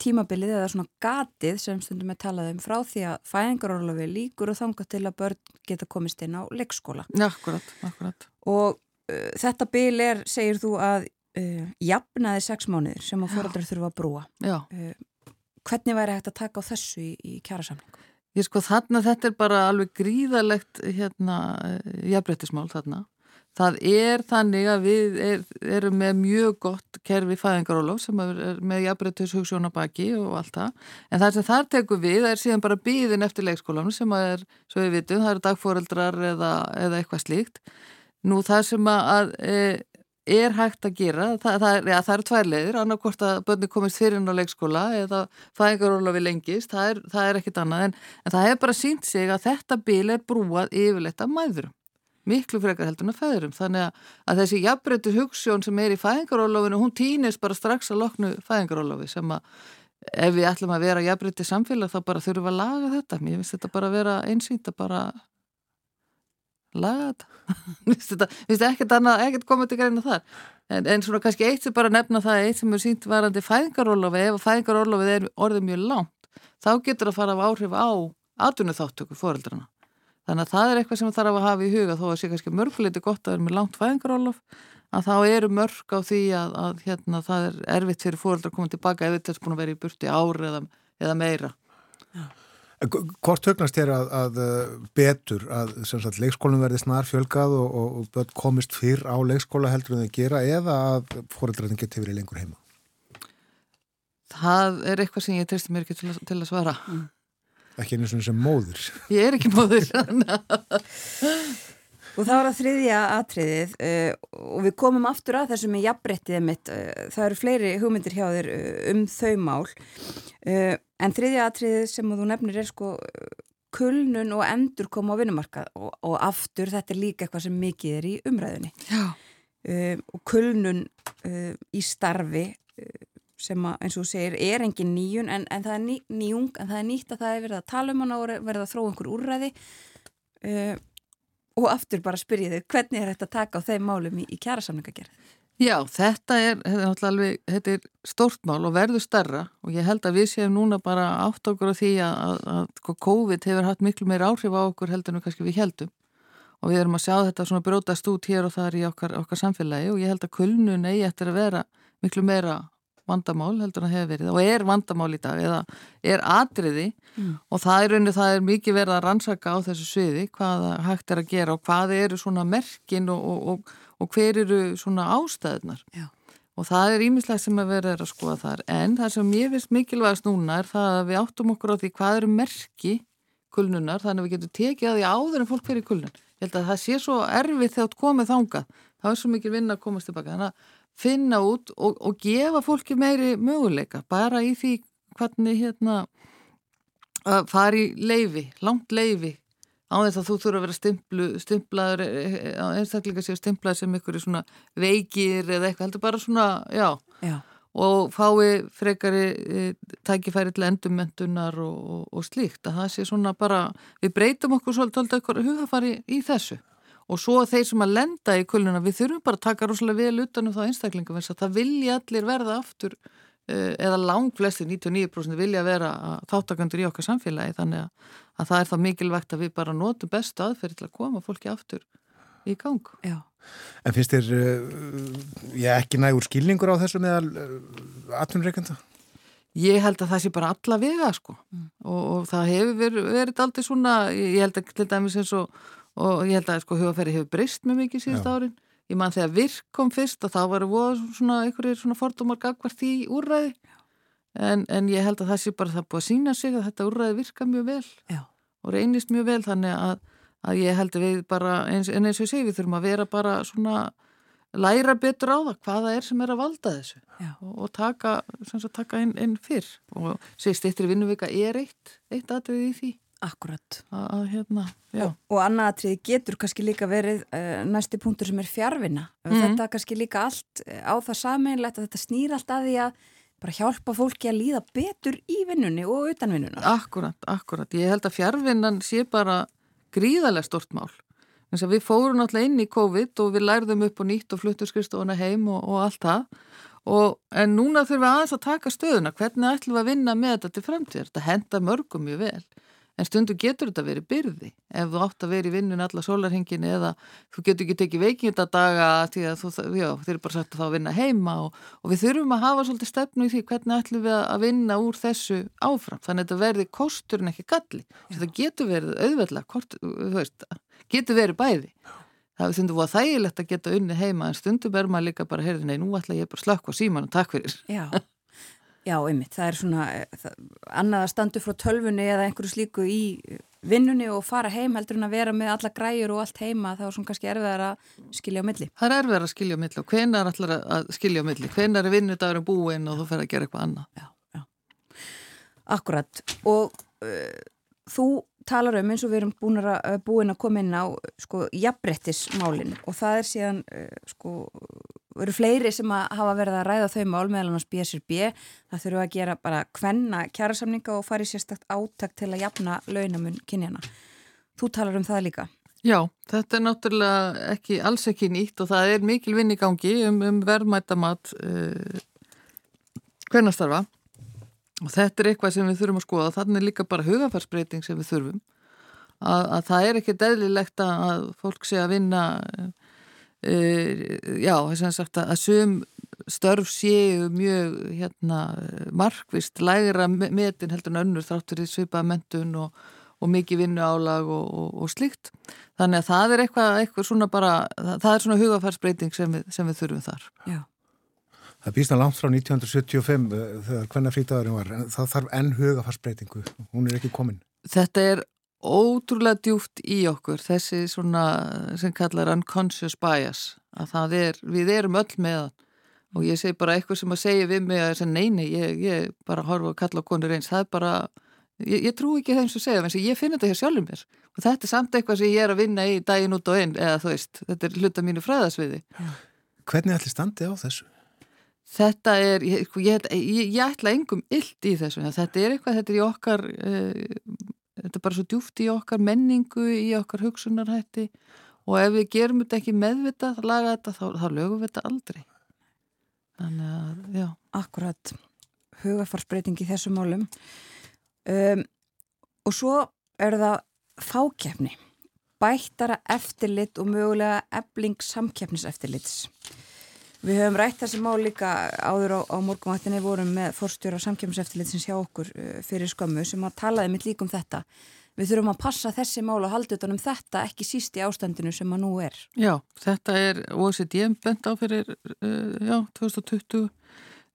tímabilið eða svona gatið sem stundum við talaðum frá því að fæðingarorlofi líkur og þanga til að börn geta komist inn á leikskóla. Akkurat, akkurat. Og uh, þetta bil er, segir þú að uh, jafnaði sex mánuðir sem að fóröldrar þurfa að brúa. Já. Uh, hvernig væri hægt að taka á þessu í, í kjærasamlingu? Ég sko þarna þetta er bara alveg gríðalegt hérna jafnbrettismál þarna Það er þannig að við er, erum með mjög gott kerfi fæðingarólof sem er með jafnbrettus hugssjónabaki og allt það. En það sem þar tekur við er síðan bara býðin eftir leikskólanum sem er, svo við vitum, það eru dagfóreldrar eða, eða eitthvað slíkt. Nú það sem að e, er hægt að gera, það, það, er, ja, það eru tvær leiðir, annarkort að börni komist fyrir á leikskóla eða fæðingarólofi lengist, það er, er ekkit annað. En, en það hefur bara sínt sig að þetta bíl er brúað yfirleitt af mæðurum miklu frekar heldur en að feðurum þannig að, að þessi jafnbreytur hugssjón sem er í fæðingarólofinu, hún týnist bara strax að loknu fæðingarólofi sem að ef við ætlum að vera jafnbreytur samfélag þá bara þurfum við að laga þetta. Mér finnst þetta bara að vera einsýnt að bara laga þetta. Mér finnst ekkert annað, ekkert komið til greina þar. En, en svona kannski eitt sem bara nefna það eitt sem er sínt varandi fæðingarólofi ef fæðingarólofið er orðið mjög langt þá getur það að fara af áhrif á atvinnu þáttöku fóreldrana Þannig að það er eitthvað sem það þarf að hafa í huga þó að sé kannski mörguleiti gott að vera með langt fæðingarólof að þá eru mörg á því að, að hérna, það er erfitt fyrir fóröldra að koma tilbaka ef þetta er búin að vera í burti ári eða, eða meira. Já. Hvort högnast er að, að uh, betur að sagt, leikskólum verði snar fjölgað og, og, og komist fyrr á leikskóla heldur en það gera eða að fóröldrarinn geti verið lengur heima? Það er eitthvað sem ég treysti mér ekki til, til að svara. Mm ekki einu svona sem móður ég er ekki móður og þá er það þriðja atriðið uh, og við komum aftur að þessu með jafnbrettiðið mitt. Uh, það eru fleiri hugmyndir hjá þér uh, um þau mál. En þriðja atriðið sem þú nefnir er sko kulnun og endur koma á vinnumarkað. Og, og aftur þetta er líka eitthvað sem mikið er í umræðinni og kulnun í starfi sem að, eins og þú segir, er engin nýjun en, en það er ný, nýjung, en það er nýtt að það er verið að tala um hana og verið að þróa einhver úrræði uh, og aftur bara spyrjiðu, hvernig er þetta að taka á þeim málum í, í kjærasamningagerð? Já, þetta er, alveg, þetta er stort mál og verður starra og ég held að við séum núna bara átt okkur á því að, að, sko, COVID hefur hatt miklu meir áhrif á okkur heldur en kannski við heldum og við erum að sjá þetta svona brótast út hér og þar í okkar, okkar samfélagi og ég held að kulnun eigi eftir að vera miklu meira vandamál heldur að hefur verið og er vandamál í dag eða er atriði mm. og það er rauninu það er mikið verið að rannsaka á þessu sviði hvað hægt er að gera og hvað eru svona merkin og, og, og, og hver eru svona ástæðunar Já. og það er ímislegt sem að vera að skoða þar. En það sem ég finnst mikilvægast núna er það að við áttum okkur á því hvað eru merki kulnunar þannig að við getum tekið að því áður en fólk fyrir kulnun. Ég held að það sé svo erfið þegar komið þangað. Þá er svo mikil vinna að komast tilbaka þannig að finna út og, og gefa fólki meiri möguleika bara í því hvernig hérna að fara í leifi, langt leifi á þess að þú þurfa að vera stimplu, stimplaður á einstaklinga séu stimplaður sem ykkur er svona veikir eða eitthvað heldur bara svona, já, Já, og fái frekari e, tækifæri til endurmentunar og, og, og slíkt að það sé svona bara, við breytum okkur svolítið okkur hugafari í þessu og svo þeir sem að lenda í kulnuna við þurfum bara að taka rosalega vel utanum þá einstaklinga þess að það vilja allir verða aftur e, eða lang flesti 99% vilja vera þáttakandur í okkar samfélagi þannig að, að það er það mikilvægt að við bara notum bestu aðferð til að koma fólki aftur í gang. já. En finnst þér uh, ég ekki nægur skilningur á þessu meðal uh, atvinnreikenda? Ég held að það sé bara alla vega sko Mm. og, og það hefur verið, verið aldrei svona, ég held að til dæmis eins og, og ég held að sko hugafæri hefur breyst mjög mikið síðust árin. Ég man þegar virk kom fyrst og þá var svona einhverjir svona fordómar gagvart í úrræði. En, en ég held að það sé bara það búið að sína sig að þetta úrræði virka mjög vel. Já. og reynist mjög vel þannig að, að ég held að við bara, eins, en eins og ég segi, við þurfum að vera bara svona læra betur á það hvaða er sem er að valda þessu. Já. og, og taka, sem sagt, taka inn, inn fyrr. Og segist eittir vinnuvika er eitt, eitt atrið í því Akkurat. að, hérna, Og, og annað atriði getur kannski líka verið uh, næsti punktur sem er fjárvinna. Mhm. Þetta kannski líka allt eh, á það sameinlegt að þetta snýr allt að því að bara hjálpa fólki að líða betur í vinnunni og utan vinnunna. akkurat, akkurat ég held að fjárvinnan sé bara gríðarlega stort mál Þess að við fórum náttúrulega inn í COVID og við lærðum upp og nýtt og fluttum skrifstofuna heim og, og allt það og, en núna þurfum við aðeins að taka stöðuna hvernig ætlum við að vinna með þetta til framtíðar þetta henda mörgum mjög vel en stundu getur þetta verið byrði. Ef þú átt að vera í vinnun alla sólarhengin eða þú getur ekki tekið veikindadaga því að þú, já, eru bara sagt að þá að vinna heima og, og við þurfum að hafa svolítið stefnu í því hvernig ætlum við að vinna úr þessu áfram. Þannig að þetta verði kostur en ekki galli. Þetta getur verið auðveldlega þú veist, getur verið bæði. Það stundum var þægilegt að geta unni heima en stundum er maður líka bara, heyrði, nei, nú ætla ég bara að slökka á síman og takk fyrir Já, einmitt. Það er svona eh, það, annað að standu frá tölfunni eða einhverju slíku í vinnunni og fara heim heldur en að vera með alla græjur og allt heima þá er svona kannski erfiðar að skilja á milli. Það er erfið að skilja á milli og hvenar ætlar að skilja á milli, hvenar er vinnudagurinn búinn og þú fer að gera eitthvað annað. Já, já. Akkurat. Og uh, þú talar um eins og við erum búin að, uh, búin að koma inn á sko jafnbrettismálin og það er síðan uh, sko eru fleiri sem hafa verið að ræða þau mál meðal annars BSRB það þurfu að gera bara kvenna kjærasamninga og fari sérstakt áttak til að jafna launamun kynjana. Þú talar um það líka. Já, þetta er náttúrulega ekki, alls ekki nýtt og það er mikil vinn í gangi um, um verðmættamat uh, hvernastarfa og þetta er eitthvað sem við þurfum að skoða þannig líka bara hugafarsbreyting sem við þurfum að, að það er ekki deðlilegt að fólk sé að vinna uh, já, þess að sagt að sum störf séu mjög hérna, markvist lægra metin heldur en önnur þráttur í svipaða mentun og og mikið vinnu álag og, og, og slíkt. Þannig að það er eitthvað, eitthvað svona bara, það, er svona hugafarsbreyting sem við, sem við þurfum þar. Já. Það býst að langt frá 1975 uh, þegar hvenna frítagurinn var, en það þarf enn hugafarsbreytingu, hún er ekki komin. Þetta er ótrúlega djúft í okkur, þessi svona sem kallar unconscious bias, að það er, við erum öll með það og ég segi bara eitthvað sem að segja við mig að neini, ég, ég bara horfa að kalla konur eins, það er bara Ég, ég trú ekki þeim sem segja, en ég finn þetta hér sjálfur mér og þetta er samt eitthvað sem ég er að vinna í daginn út og inn, eða þú veist, þetta er hluta mínu fræðasviði. Hvernig ætli standið á þessu? Þetta er, ég, ég, ætla engum illt í þessu, þetta er eitthvað, þetta er í okkar, uh, þetta er bara svo djúft í okkar menningu, í okkar hugsunarhætti og ef við gerum þetta ekki meðvitað, laga þetta, þá, þá lögum við þetta aldrei. Þannig að, já. Akkurat, hugafarsbreyting í þessu málum. Um, og svo er það fákjefni, bættara eftirlit og mögulega ebling samkjefniseftirlits. Við höfum rætt þessi mál líka áður á, á morgunvættinni vorum með forstjóra samkjefniseftirlitsins hjá okkur uh, fyrir skömmu sem að talaði mitt líkum þetta. Við þurfum að passa þessi mál og halda utanum þetta ekki síst í ástandinu sem að nú er. Já, þetta er OECD bent á fyrir uh, já, 2020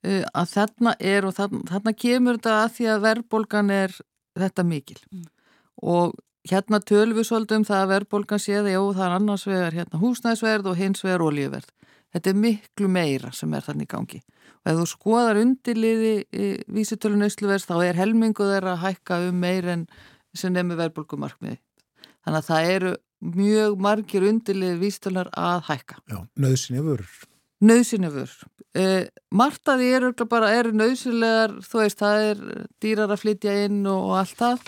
að þarna er og þarna, þarna kemur þetta að því að verðbólgan er þetta mikil mm. og hérna tölum við svolítið um það að verðbólgan sé að já það er annars vegar hérna, húsnæðsverð og hins vegar olíuverð. Þetta er miklu meira sem er þannig í gangi og ef þú skoðar undirliði e, vísitölun Ísluverðs þá er helmingu þeirra að hækka um meir en sem nefnir verðbólgumarkmiði. þannig að það eru mjög margir undirlega vístölar að hækka. Já, nöðsynja vörur. Nöðsynja vörur. Uh, Martaði eru bara, eru nöðsynlegar, þú veist, það er dýrar að flytja inn og, og allt það,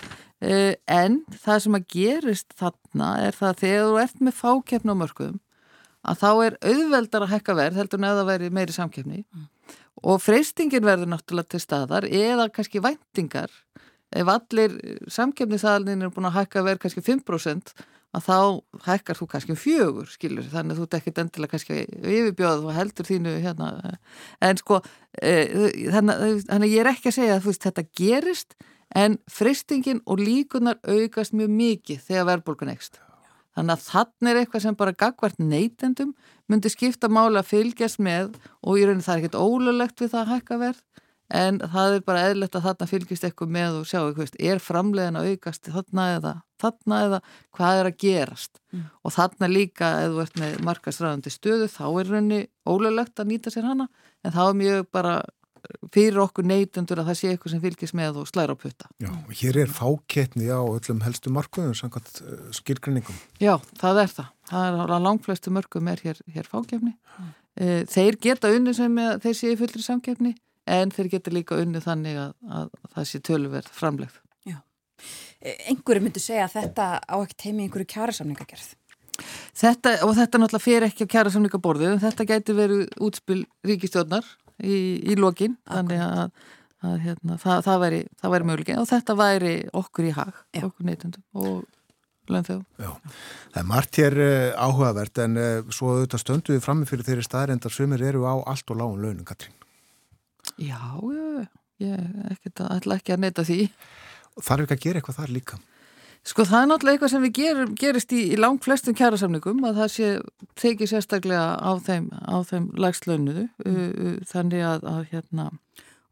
uh, en það sem að gerist þarna er það að þegar þú ert með fákeppn á mörgum, að þá er auðveldar að hækka verð, heldur neða að veri meiri samkeppni mm. og freystingin verður náttúrulega til staðar eða kannski væntingar ef allir samkeppnisaðalinn er búin að hækka verð kannski 5% að þá hækkar þú kannski um fjögur skilur, þannig að þú dekkit endilega kannski yfirbjóð og heldur þínu hérna. en sko e, þannig, þannig ég er ekki að segja að veist, þetta gerist en freystingin og líkunar aukast mjög mikið þegar verðbólgun ekst Þannig að þannig er eitthvað sem bara gagvart neytendum myndi skipta máli að fylgjast með og í rauninu það er ekkert ólulegt við það að hækka verð en það er bara eðlert að þarna fylgjast eitthvað með og sjá eitthvað, er framlegin að aukast þarna eða, þarna eða hvað er að gerast mm. og þarna líka ef þú ert með markastræðandi stöðu þá er rauninni ólulegt að nýta sér hana en þá er mjög bara fyrir okkur neytendur að það sé eitthvað sem fylgis með og slæra á putta. Já, hér er fákettni á öllum helstu markuðum samkvæmt uh, skilgrinningum. Já, það er það. Það er á langflestu mörgum er hér, hér fákeppni. Mm. Þeir geta unni sem þeir séu fullri samkeppni en þeir geta líka unni þannig að, að það sé tölverð framlegð. Já. Engur myndi segja að þetta á ekkert heimi einhverju kjærasamningagerð. Þetta, og þetta náttúrulega fer ekki á kjærasamningaborðið en þetta gæti verið útspil ríkistjórnar í, í lokin þannig að, að hérna, það, það væri, væri mögulegin og þetta væri okkur í hag, Já. okkur neytundum og. Það er margt hér uh, áhugavert en uh, svo auðvitað stöndu við frammi fyrir þeirri staðrendar sumir eru á allt og lágun launum, Katrín. Já, ég, ég ætla ekki að neyta því. Þarf ekki að gera eitthvað þar líka? Sko það er náttúrulega eitthvað sem við gerum, gerist í, í langt flestum kjærasamningum að það sé tekið sérstaklega á þeim, þeim lagslaunuðu mm. þannig að, að hérna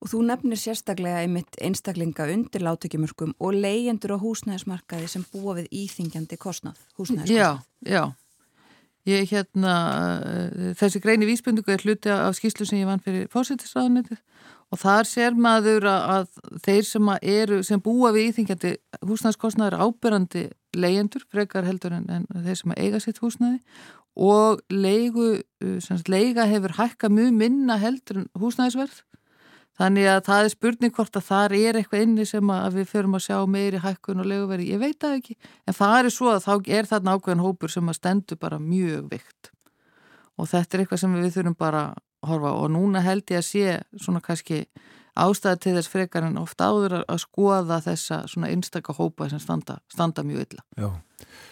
Og þú nefnir sérstaklega einmitt einstaklinga undir látökjumörkum og leyendur á húsnæðismarkaði sem búa við íþingjandi kostnað, húsnæðiskostnað. Já, já. Ég hérna, þessi greini vísbundingu er hluti af skýslu sem ég vann fyrir fórsættisraðanetið og þar sér maður að þeir sem, eru, sem búa við íþingjandi húsnæðskostnaður ábyrrandi leyendur, frekar heldur en, en þeir sem eiga sitt húsnæði. Og leigu, semst, leiga hefur hækka mjög minna heldur en húsnæðisverð. Þannig að það er spurning hvort að þar er eitthvað inni sem að við förum að sjá meiri hækkun og leguverði, ég veit það ekki. En það er svo að þá er þarna ákveðin hópur sem að stendur bara mjög vikt og þetta er eitthvað sem við þurfum bara horfa og núna held ég að sé svona kannski ástæði til þess frekar en ofta áður að skoða þessa svona einstakka hópa sem standa, standa mjög illa. Já.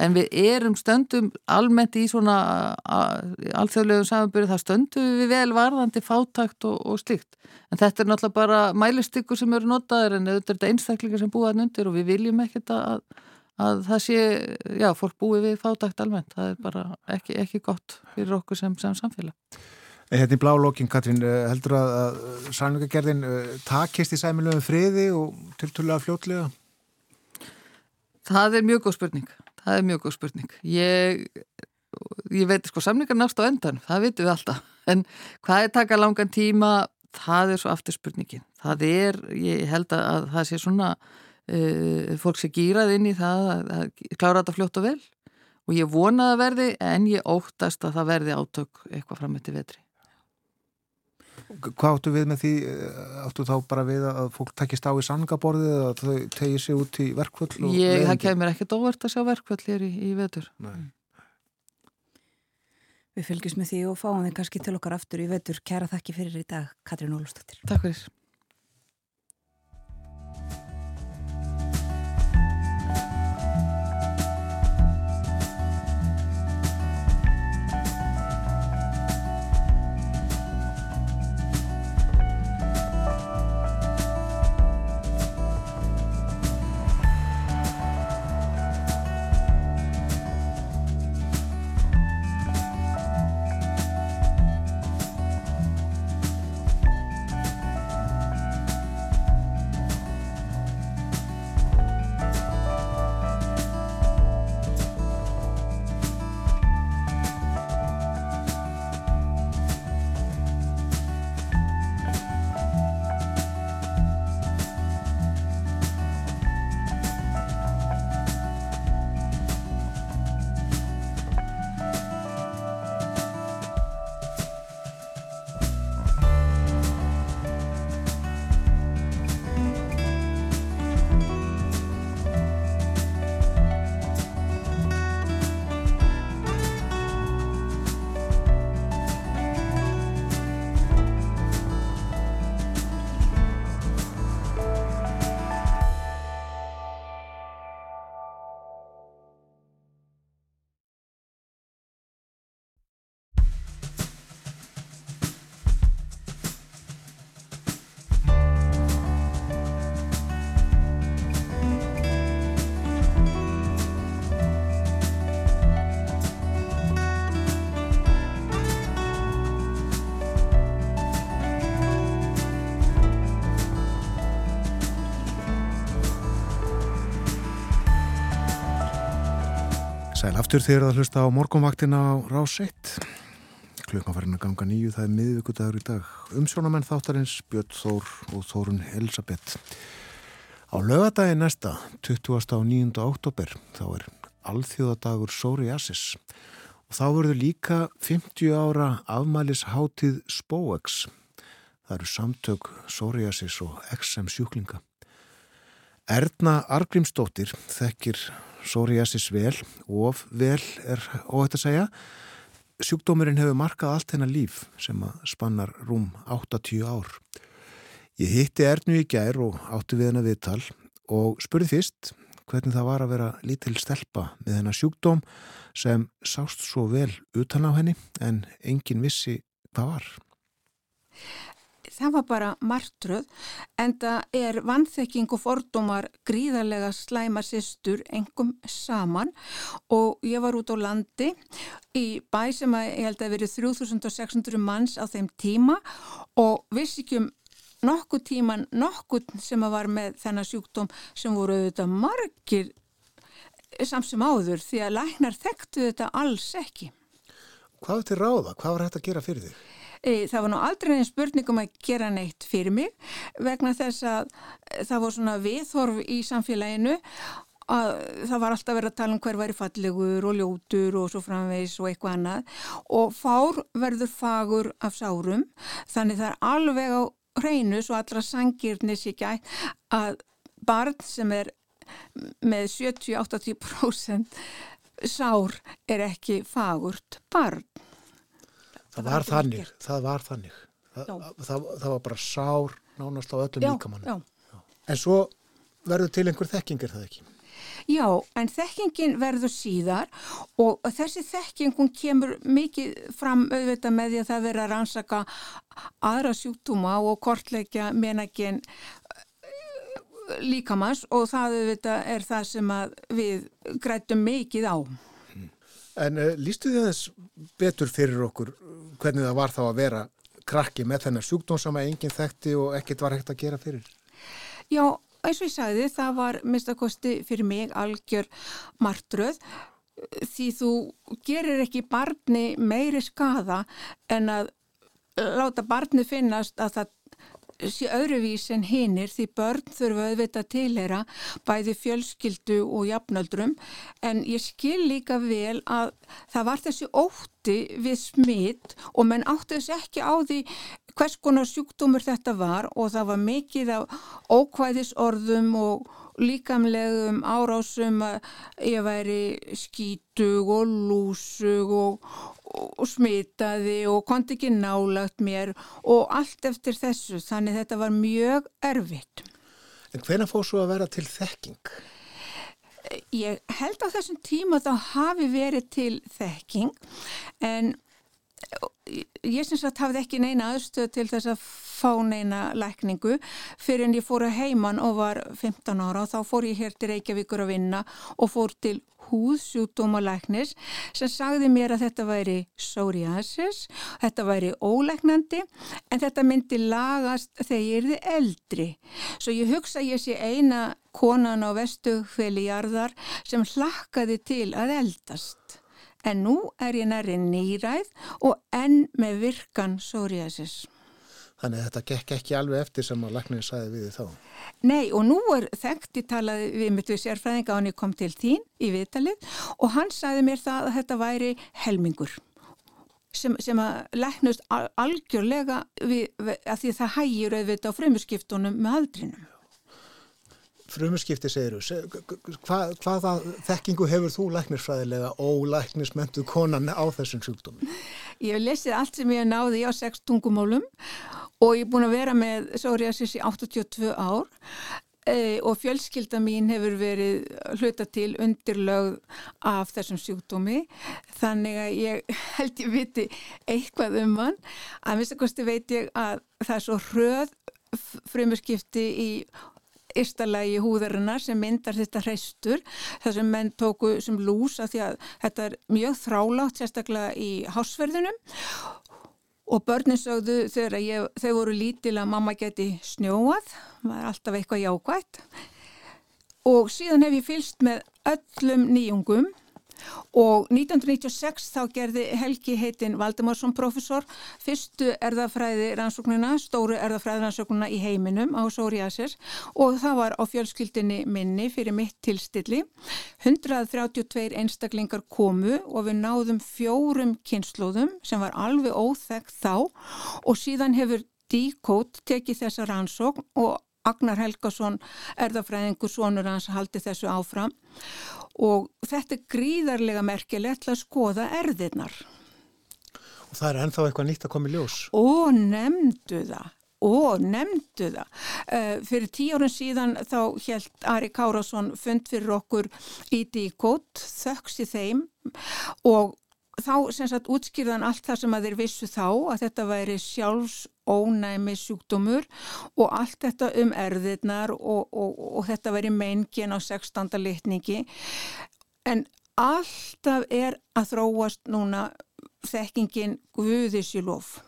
En við erum stöndum almennt í svona alþjóðlegum samanbyrju, það stöndum við vel varðandi fátakt og, og slikt. En þetta er náttúrulega bara mælistykkur sem eru notaður en þetta er einstaklingar sem búaðan undir og við viljum ekkert að, að það sé, já, fólk búi við fátakt almennt. Það er bara ekki, ekki gott fyrir okkur sem, sem samfélag. Hérna í blálokkin, Katrín, eh, heldur að, að sannleikagerðin eh, takist í sæmilu um friði og tilturlega fljótlega? Það er mjög góð spurning. Það er mjög góð spurning. Ég, ég veit, sko, samlingar nást á endan, það vitum við alltaf. En hvað er taka langan tíma, það er svo aftur spurningin. Það er, ég held að það sé svona, uh, fólk sé gýrað inn í það að, að klára þetta fljótt og vel. Og ég vonaði að verði, en ég óttast að það verði átök eitthvað fram eftir vetri. Hvað áttu við með því, áttu þá bara við að fólk takkist á í sangaborðið eða þau tegir sig út í verkvöld? Ég, það kemur ekkert óvert að sjá verkvöld hér í, í vetur. Nei. Við fylgjum með því og fáum þið kannski til okkar aftur í vetur. Kæra þakki fyrir í dag, Katrín Ólustóttir. Takk fyrir. Aftur þegar það hlusta á morgunvaktina á Rás 1. Klukkan farin að ganga nýju, það er miðvíkudagur í dag. Umsjónamenn þáttarins Björn Þór og Þórun Elisabeth. Á lögadagi næsta, 20. og 9. oktober, þá er alþjóðadagur Sóriasis. Og þá verður líka 50 ára afmælishátið Spóex. Það eru samtök Sóriasis og XM sjúklinga. Erna Argrímsdóttir þekkir psoriasis vel, of vel er óhætt að segja. Sjúkdómurinn hefur markað allt hennar líf sem að spannar rúm 80 ár. Ég hitti Ernu í gær og átti við hennar viðtal og spurði fyrst hvernig það var að vera lítil stelpa með hennar sjúkdóm sem sást svo vel utan á henni en engin vissi hvað var það var bara martröð en það er vannþekking og fordómar gríðarlega slæma sýstur engum saman og ég var út á landi í bæ sem að ég held að verið 3600 manns á þeim tíma og vissi ekki um nokkuð tíman, nokkuð sem að var með þennan sjúkdóm sem voru auðvitað margir samsum áður því að læknar þekktu þetta alls ekki. Hvað til ráða? Hvað var hægt að gera fyrir þig? E, það var nú aldrei einn spurningum að gera neitt fyrir mig vegna þess að það voru svona viðhorf í samfélaginu. Að það var alltaf verið að tala um hver væri fallegur og ljótur og svo framvegs og eitthvað annað. Og fár verður fagur af sárum. Þannig það er alveg á hreinu svo allra sangirni sér gæt að barn sem er með 70-80% sár er ekki fagurt barn það var þannig, það var þannig. Það, það, það var bara sár nánast á öllum líkamannu en svo verður til einhver þekking er það ekki? Já, en þekkingin verður síðar og þessi þekkingum kemur mikið fram auðvitað með því að það verður að rannsaka aðra sjúktúma og kortleikja menagin eh, líkamanns og það auðvitað er það sem við grætum mikið á. En uh, lístu þið þess betur fyrir okkur hvernig það var þá að vera krakki með þennar sjúkdóm sem enginn þekkti og ekkert var hægt að gera fyrir? Já, eins og ég sagði það var mistakosti fyrir mig algjör martröð því þú gerir ekki barni meiri skada en að láta barni finnast að það öðruvís en hinnir því börn þurfa auðvitað tilhera bæði fjölskyldu og jafnöldrum. En ég skil líka vel að það var þessi ótti við smitt og menn átti þess ekki á því hvers konar sjúkdómur þetta var og það var mikið af ókvæðisorðum og líkamlegum árásum að ég væri skítug og lúsug og, og smitaði og konti ekki nálagt mér og allt eftir þessu þannig þetta var mjög erfitt. En hvena fóð svo að vera til þekking? Ég held á þessum tíma þá hafi verið til þekking en ég syns að hafði ekki neina aðstöð til þess að fá neina lækningu fyrir en ég fór að heiman og var 15 ára og þá fór ég hér til Reykjavíkur að vinna og fór til húðsjúkdómalæknis sem sagði mér að þetta væri psoriasis, þetta væri ólæknandi en þetta myndi lagast þegar ég erði eldri. Svo ég hugsa ég sé eina konan á vestu hveli jarðar sem hlakkaði til að eldast en nú er ég næri nýræð og enn með virkan psoriasis. Þannig að þetta gekk ekki alveg eftir sem að laknir sæði við því þá? Nei og nú er þekkt í talaði við mitt við sérfræðinga og hann kom til þín í viðtalið og hann sæði mér það að þetta væri helmingur sem, sem að læknust algjörlega við, að því það hægir auðvitað á frumuskiptunum með aldrinum frumuskipti segir þú, Hva, hvaða þekkingu hefur þú læknisfræðilega og læknismentu konan á þessum sjúkdómi? Ég hef lesið allt sem ég náði á sex tungumálum og ég er búin að vera með psoriasis í 82 ár e, og fjölskylda mín hefur verið hluta til undirlögð af þessum sjúkdómi þannig að ég held ég viti eitthvað um hann að minnst að kosti veit ég að það er svo hröð frumuskipti í ystalagi húðarinnar sem myndar þetta hreistur þar sem menn tóku sem lús að því að þetta er mjög þrálátt sérstaklega í hásverðinum og börnin sögðu þegar ég, þau voru lítil að mamma geti snjóað, það er alltaf eitthvað jákvægt og síðan hef ég fylst með öllum nýjungum og 1996 þá gerði Helgi heitin Valdemarsson professor fyrstu erðafræði rannsóknuna, stóru erðafræði rannsóknuna í heiminum á Sóriasis og það var á fjölskyldinni minni fyrir mitt tilstilli. 132 einstaklingar komu og við náðum fjórum kynnslóðum sem var alveg óþekkt þá og síðan hefur Díkót tekið þessa rannsókn og Agnar Helgason, erðafræðingur sonur hans, haldi þessu áfram og þetta er gríðarlega merkilegt að skoða erðirnar. Og það er ennþá eitthvað nýtt að koma í ljós. Og nefndu það. Og nefndu það. Uh, fyrir tíu árun síðan þá helt Ari Kárásson fund fyrir okkur í díkót, þöks í þeim og þá sem sagt útskýrðan allt það sem að þeir vissu þá að þetta væri sjálfs ónæmi sjúkdómur og allt þetta um erðirnar og, og, og þetta væri meingin á 16. litningi en alltaf er að þróast núna þekkingin Guðisjulof.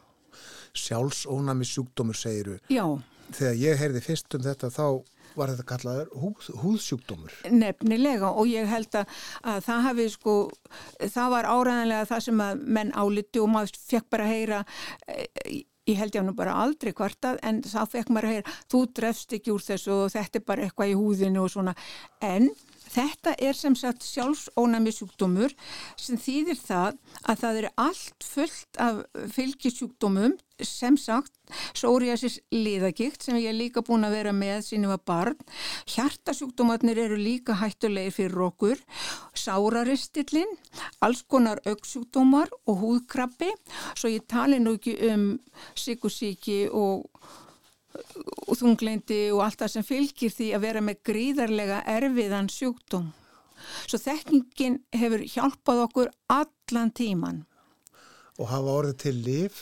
Sjálfs ónæmi sjúkdómur segiru. Já. Þegar ég heyrði fyrst um þetta þá var þetta kallaður húð, húðsjúkdómur. Nefnilega og ég held að, að það hafi sko, það var áræðanlega það sem að menn áliti og maður fekk bara að heyra, eh, ég held ég nú bara aldrei kvartað en þá fekk maður að heyra, þú drefst ekki úr þessu og þetta er bara eitthvað í húðinu og svona, en Þetta er sem sagt sjálfsónami sjúkdómur sem þýðir það að það eru allt fullt af fylgisjúkdómum sem sagt psoriasis liðagikt sem ég er líka búin að vera með sínum að barn. Hjartasjúkdómatnir eru líka hættulegir fyrir okkur, sáraristillin, alls konar auksjúkdómar og húðkrabbi, svo ég tali nú ekki um sykusíki og og þungleindi og allt það sem fylgir því að vera með gríðarlega erfiðan sjúkdóm. Svo þekkingin hefur hjálpað okkur allan tíman. Og hafa orðið til liv?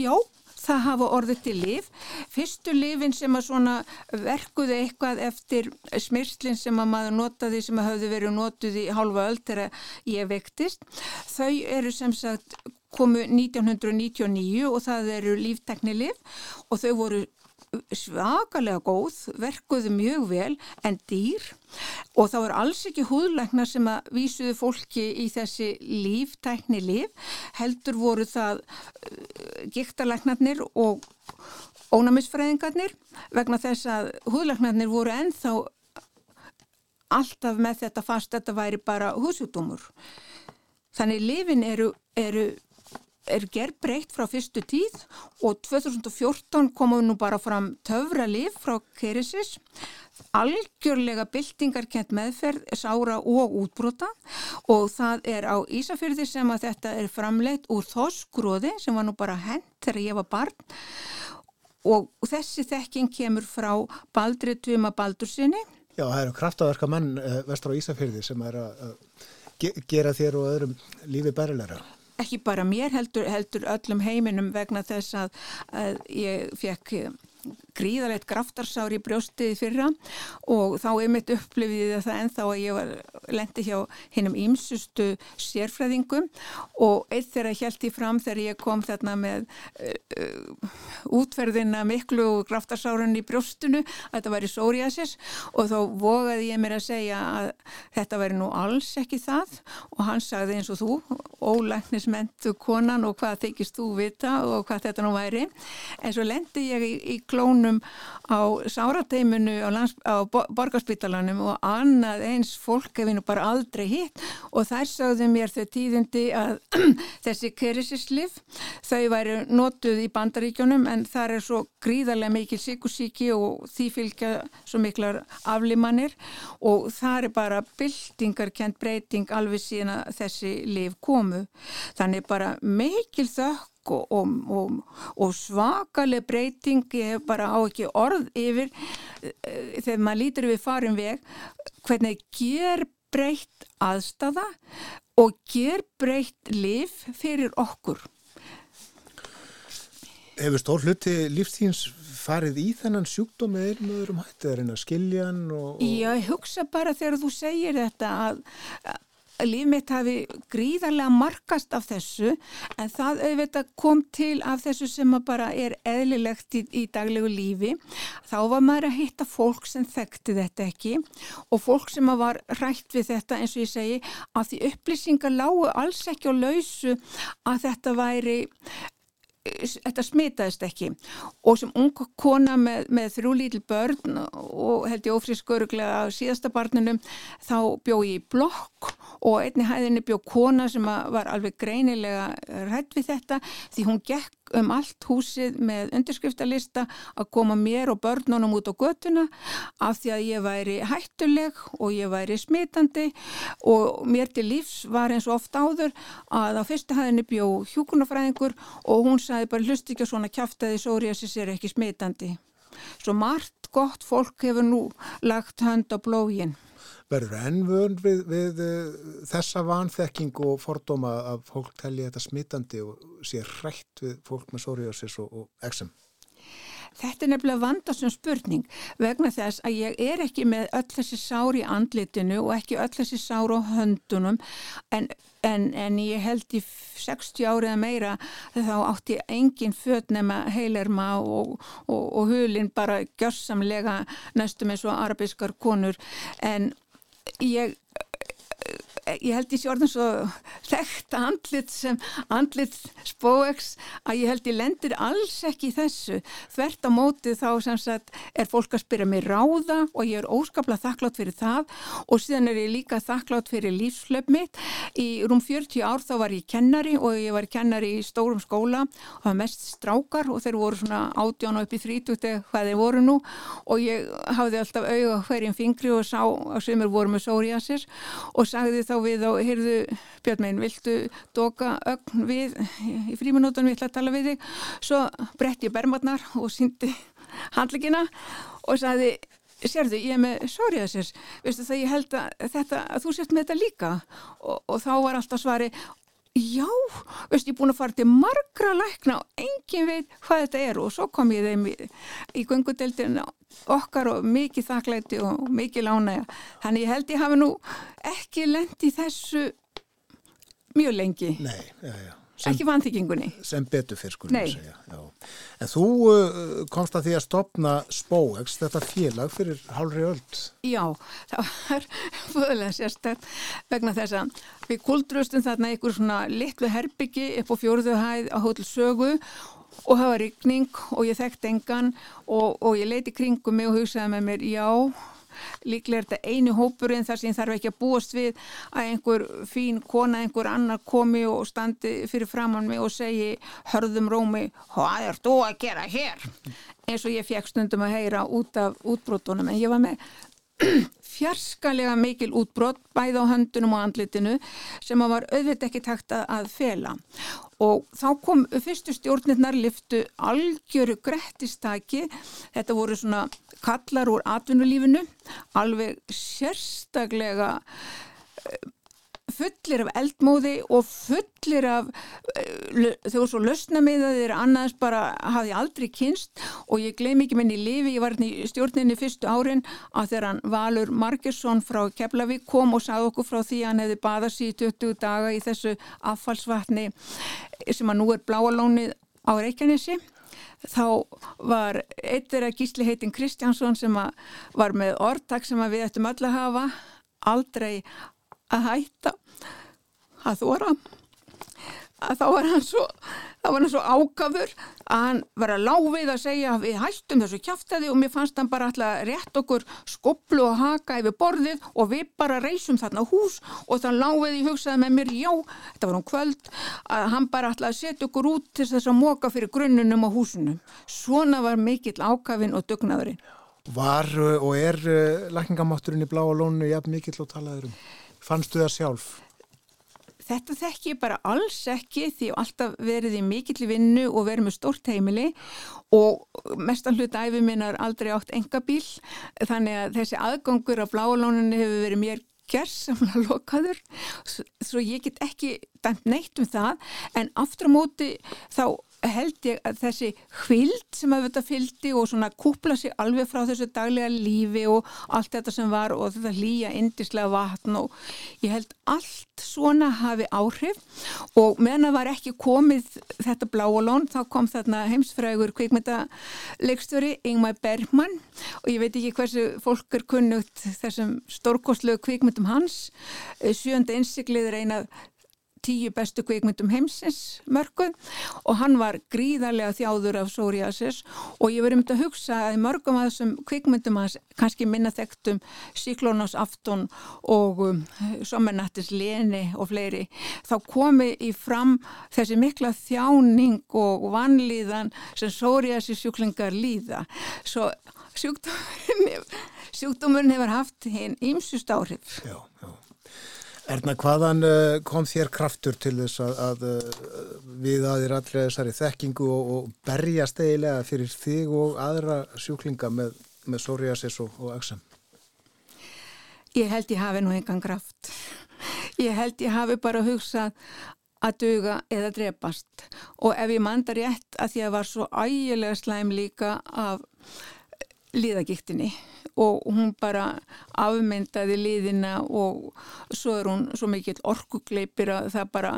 Já, það hafa orðið til liv. Fyrstu lifin sem að svona verkuðu eitthvað eftir smyrslinn sem að maður notaði sem að hafði verið notuð í halva öll þegar ég vektist. Þau eru sem sagt komu 1999 og það eru lífteknilif og þau voru svakalega góð, verkuðu mjög vel en dýr og þá er alls ekki húðlæknar sem að vísuðu fólki í þessi líftækni líf, heldur voru það uh, gíktarlæknarnir og ónæmisfræðingarnir vegna þess að húðlæknarnir voru ennþá alltaf með þetta fast, þetta væri bara húsjútumur. Þannig lifin eru, eru er gerð breytt frá fyrstu tíð og 2014 komum nú bara fram töfra liv frá Keresis algjörlega byltingarkent meðferð, sára og útbrota og það er á Ísafjörði sem að þetta er framleitt úr þoskróði sem var nú bara hent þegar ég var barn. Og þessi þekking kemur frá Baldri Tuma Baldursinni Já, það eru kraftaverka menn uh, vestur á Ísafjörði sem er að ge gera þér og öðrum lífi bærilegra ekki bara mér heldur, heldur öllum heiminum vegna þess að, að ég fekk gríðalegt graftarsár í brjóstið fyrra og þá er mitt upplifiðið það ennþá að ég var lendi hjá hinnum ímsustu sérfræðingum og eitt þeirra held ég fram þegar ég kom þarna með uh, útverðina miklu graftarsárun í brjóstinu að þetta væri psoriasis og þá vogaði ég mér að segja að þetta væri nú alls ekki það og hann sagði eins og þú ólæknismentu konan og hvað þykist þú vita og hvað þetta nú væri. En svo lendi ég í, í klónum á sárateiminu á, á borgarspítalanum og annað eins fólk hef ég nú bara aldrei hitt og þær sagðu mér þau tíðindi að þessi kerisislif þau væri notuð í bandaríkjónum en þar er svo gríðarlega mikil síkusíki og því fylgja svo miklar aflimannir og það er bara byltingarkent breyting alveg síðan að þessi lif komu. Þannig bara mikil þökk og, og, og, og svakaleg breyting ég bara á ekki orð yfir uh, þegar maður lítur við farin veg hvernig ger breytt aðstafa og ger breytt lif fyrir okkur Hefur stór hluti lífstíns farið í þennan sjúkdóm eða einum öðrum hætti, er einn að skilja hann og. Já, ég hugsa bara þegar þú segir þetta að, líf mitt hafi gríðarlega markast af þessu en það auðvitað kom til af þessu sem bara er eðlilegt í, í daglegu lífi. Þá var maður að hitta fólk sem þekkti þetta ekki og fólk sem var rætt við þetta eins og ég segi að því upplýsingar lágu alls ekki á lausu að þetta væri þetta smitaðist ekki. Og sem unga kona með, með þrjú lítil börn og held ég ofrískuruglega á síðasta barninum þá bjó ég í blokk og einni hæðinni bjó kona sem var alveg greinilega rætt við þetta því hún gekk um allt húsið með undirskriftalista að koma mér og börnunum út á götuna af því að ég væri hættuleg og ég væri smitandi og mér til lífs var eins og oft áður að á fyrsta hæðinni bjó hjúkunafræðingur og hún sagði bara hlust ekki að svona kæftæði sóriasis er ekki smitandi. Svo margt gott fólk hefur nú lagt hönd á blógin verður enn vönd við, við uh, þessa vanþekking og fordóma að fólk telli þetta smittandi og sé hrætt við fólk með psoriasis og, og eksem? Þetta er nefnilega vandasum spurning vegna þess að ég er ekki með öll þessi sár í andlitinu og ekki öll þessi sár á höndunum en, en, en ég held í 60 árið meira þá átti engin föt nema heilerma og, og, og hulin bara gjörsamlega næstum eins og arabískar konur en ég ég held ég sé orðin svo þekkt andlit sem andlit spóeks að ég held ég lendir alls ekki í þessu. Þvert á móti þá sem sagt er fólk að spyrja mig ráða og ég er óskaplega þakklátt fyrir það. Og síðan er ég líka þakklátt fyrir lífslöp mitt. Í rúm 40 ár þá var ég kennari og ég var kennari í stórum skóla og það var mest strákar og þeir voru svona átján og upp í 30 hvað þeir voru nú. Og ég hafði alltaf auða hverjum fingri og sá að sömur voru með sóriasir og sagði þá við og heyrðu Björn meginn, viltu doka ögn við í fríminútonum, ég ætla að tala við þig. Svo brett ég bermarnar og síndi handlikina og sagði sérðu, ég er með sóriðasins veistu það ég held að, þetta, að þú sért með þetta líka? Og, og þá var alltaf svari já, veistu, ég er búin að fara til margra lækna og engin veit hvað þetta er og svo kom ég þeim í, í gungudeldina okkar og mikið þakklæti og mikið lánæga. Þannig ég held ég hafi nú ekki lendi þessu mjög lengi. Nei, já, já. Sem, ekki vanþykkingunni. Sem betur fyrr skulum við segja. Já. En þú uh, komst að því að stopna Spóex, þetta félag fyrir hálfri öll. Já, það var fjöðulega sérstætt vegna þess að við kuldröstum þarna einhver svona litlu herbyggi upp á fjóruðuhæð á hótel sögu og það var ykning og ég þekkt engan og, og ég leiti kringum mig og hugsaði með mér já, líklega er þetta einu hópurinn þar sem þarf ekki að búast við að einhver fín kona, einhver annar komi og standi fyrir framann mig og segi hörðum rómi, hvað er þú að gera hér? eins og ég fekk stundum að heyra út af útbrotunum en ég var með fjarskalega mikil útbrott bæð á höndunum og andlitinu sem að var auðvitað ekki takt að fela og þá kom fyrstu stjórnirnar liftu algjöru grettistaki. Þetta voru svona kallar úr atvinnulífinu alveg sérstaklega fullir af eldmóði og fullir af uh, þau voru svo lausna með það þeir annars bara hafði aldrei kynst og ég gleymi ekki minni í lifi, ég var hérna í stjórninni fyrstu árin að þegar hann Valur Margersson frá Keflavík kom og sagði okkur frá því að hann hefði baðað sér í 20 daga í þessu affallsvatni sem að nú er bláalónið á Reykjanesi. Þá var eittir að gísli heitin Kristjánsson sem var með orðtak sem við ættum öll að hafa aldrei að hætta að þóra að þá var hann svo hann svo ágafur að hann var að láfið að segja við hættum þessu kjáftæði og mér fannst hann bara alltaf rétt okkur skoplu og haka yfir borðið og við bara reysum þarna hús og það láfið í hugsaði með mér já, þetta var um kvöld að hann bara alltaf setja okkur út til þess að móka fyrir grunnunum á húsunum svona var mikill ágafin og dugnaðurinn Var uh, og er uh, lækningamátturinn í blá og lónu jafn mikill og talaðurum? Fannstu það sjálf? Þetta þekk ég bara alls ekki því alltaf verið í mikill vinnu og verið með stórt heimili og mestan hlut æfi minnar aldrei átt enga bíl þannig að þessi aðgangur á bláalónunni hefur verið mér gerðsamlega lokaður. Svo ég get ekki dæmt neitt um það. En aftur á móti þá held ég að þessi hvild sem að þetta fyldi og svona kúpla sig alveg frá þessu daglega lífi og allt þetta sem var og þetta hlýja indislega vatn og ég held allt svona hafi áhrif. Og meðan það var ekki komið þetta bláalón þá kom þarna heimsfrægur kvikmyndalegstjóri Ingmar Bergman og ég veit ekki hversu fólk er kunnugt þessum stórkostlegu kvikmyndum hans. Sjönda innsiklið er einað tíu bestu kvikmyndum heimsins mörguð og hann var gríðarlega þjáður af psoriasis og ég verið um að hugsa að mörgum að þessum kvikmyndum að kannski minna þekktum Siklónás afton og um, Sommernattis leni og fleiri þá komi í fram þessi mikla þjáning og vanlíðan sem psoriasis sjúklingar líða. Svo sjúkdómurinn sjúkdómurinn hefur haft hinn ímsust áhrif. Já, já Erna, hvaðan uh, kom þér kraftur til þess að, að uh, við aðeir allir þessari þekkingu og, og berjast eiginlega fyrir þig og aðra sjúklinga með, með psoriasis og, og axam? Ég held ég hafi nú engan kraft. Ég held ég hafi bara hugsað að duga eða drepast og ef ég manda rétt að því að var svo ægilega slæm líka af líðagiktinni og hún bara afmyndaði líðina og svo er hún svo mikill orkugleipir að það bara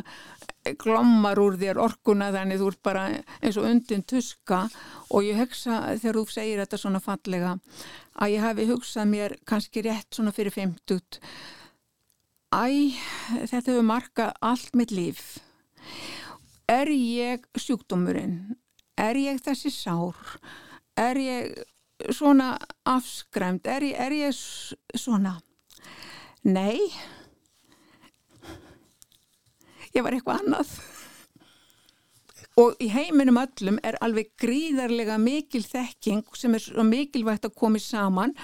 glommar úr þér orkuna þannig þú ert bara eins og undin tuska og ég hugsa þegar þú segir þetta svona fallega að ég hafi hugsað mér kannski rétt svona fyrir 50 Æ, þetta hefur markað allt mitt líf Er ég sjúkdómurinn? Er ég þessi sár? Er ég svona afskræmt? Er, er ég svona? Nei. Ég var eitthvað annað. Og í heiminum öllum er alveg gríðarlega mikil þekking sem er svo mikilvægt að komi saman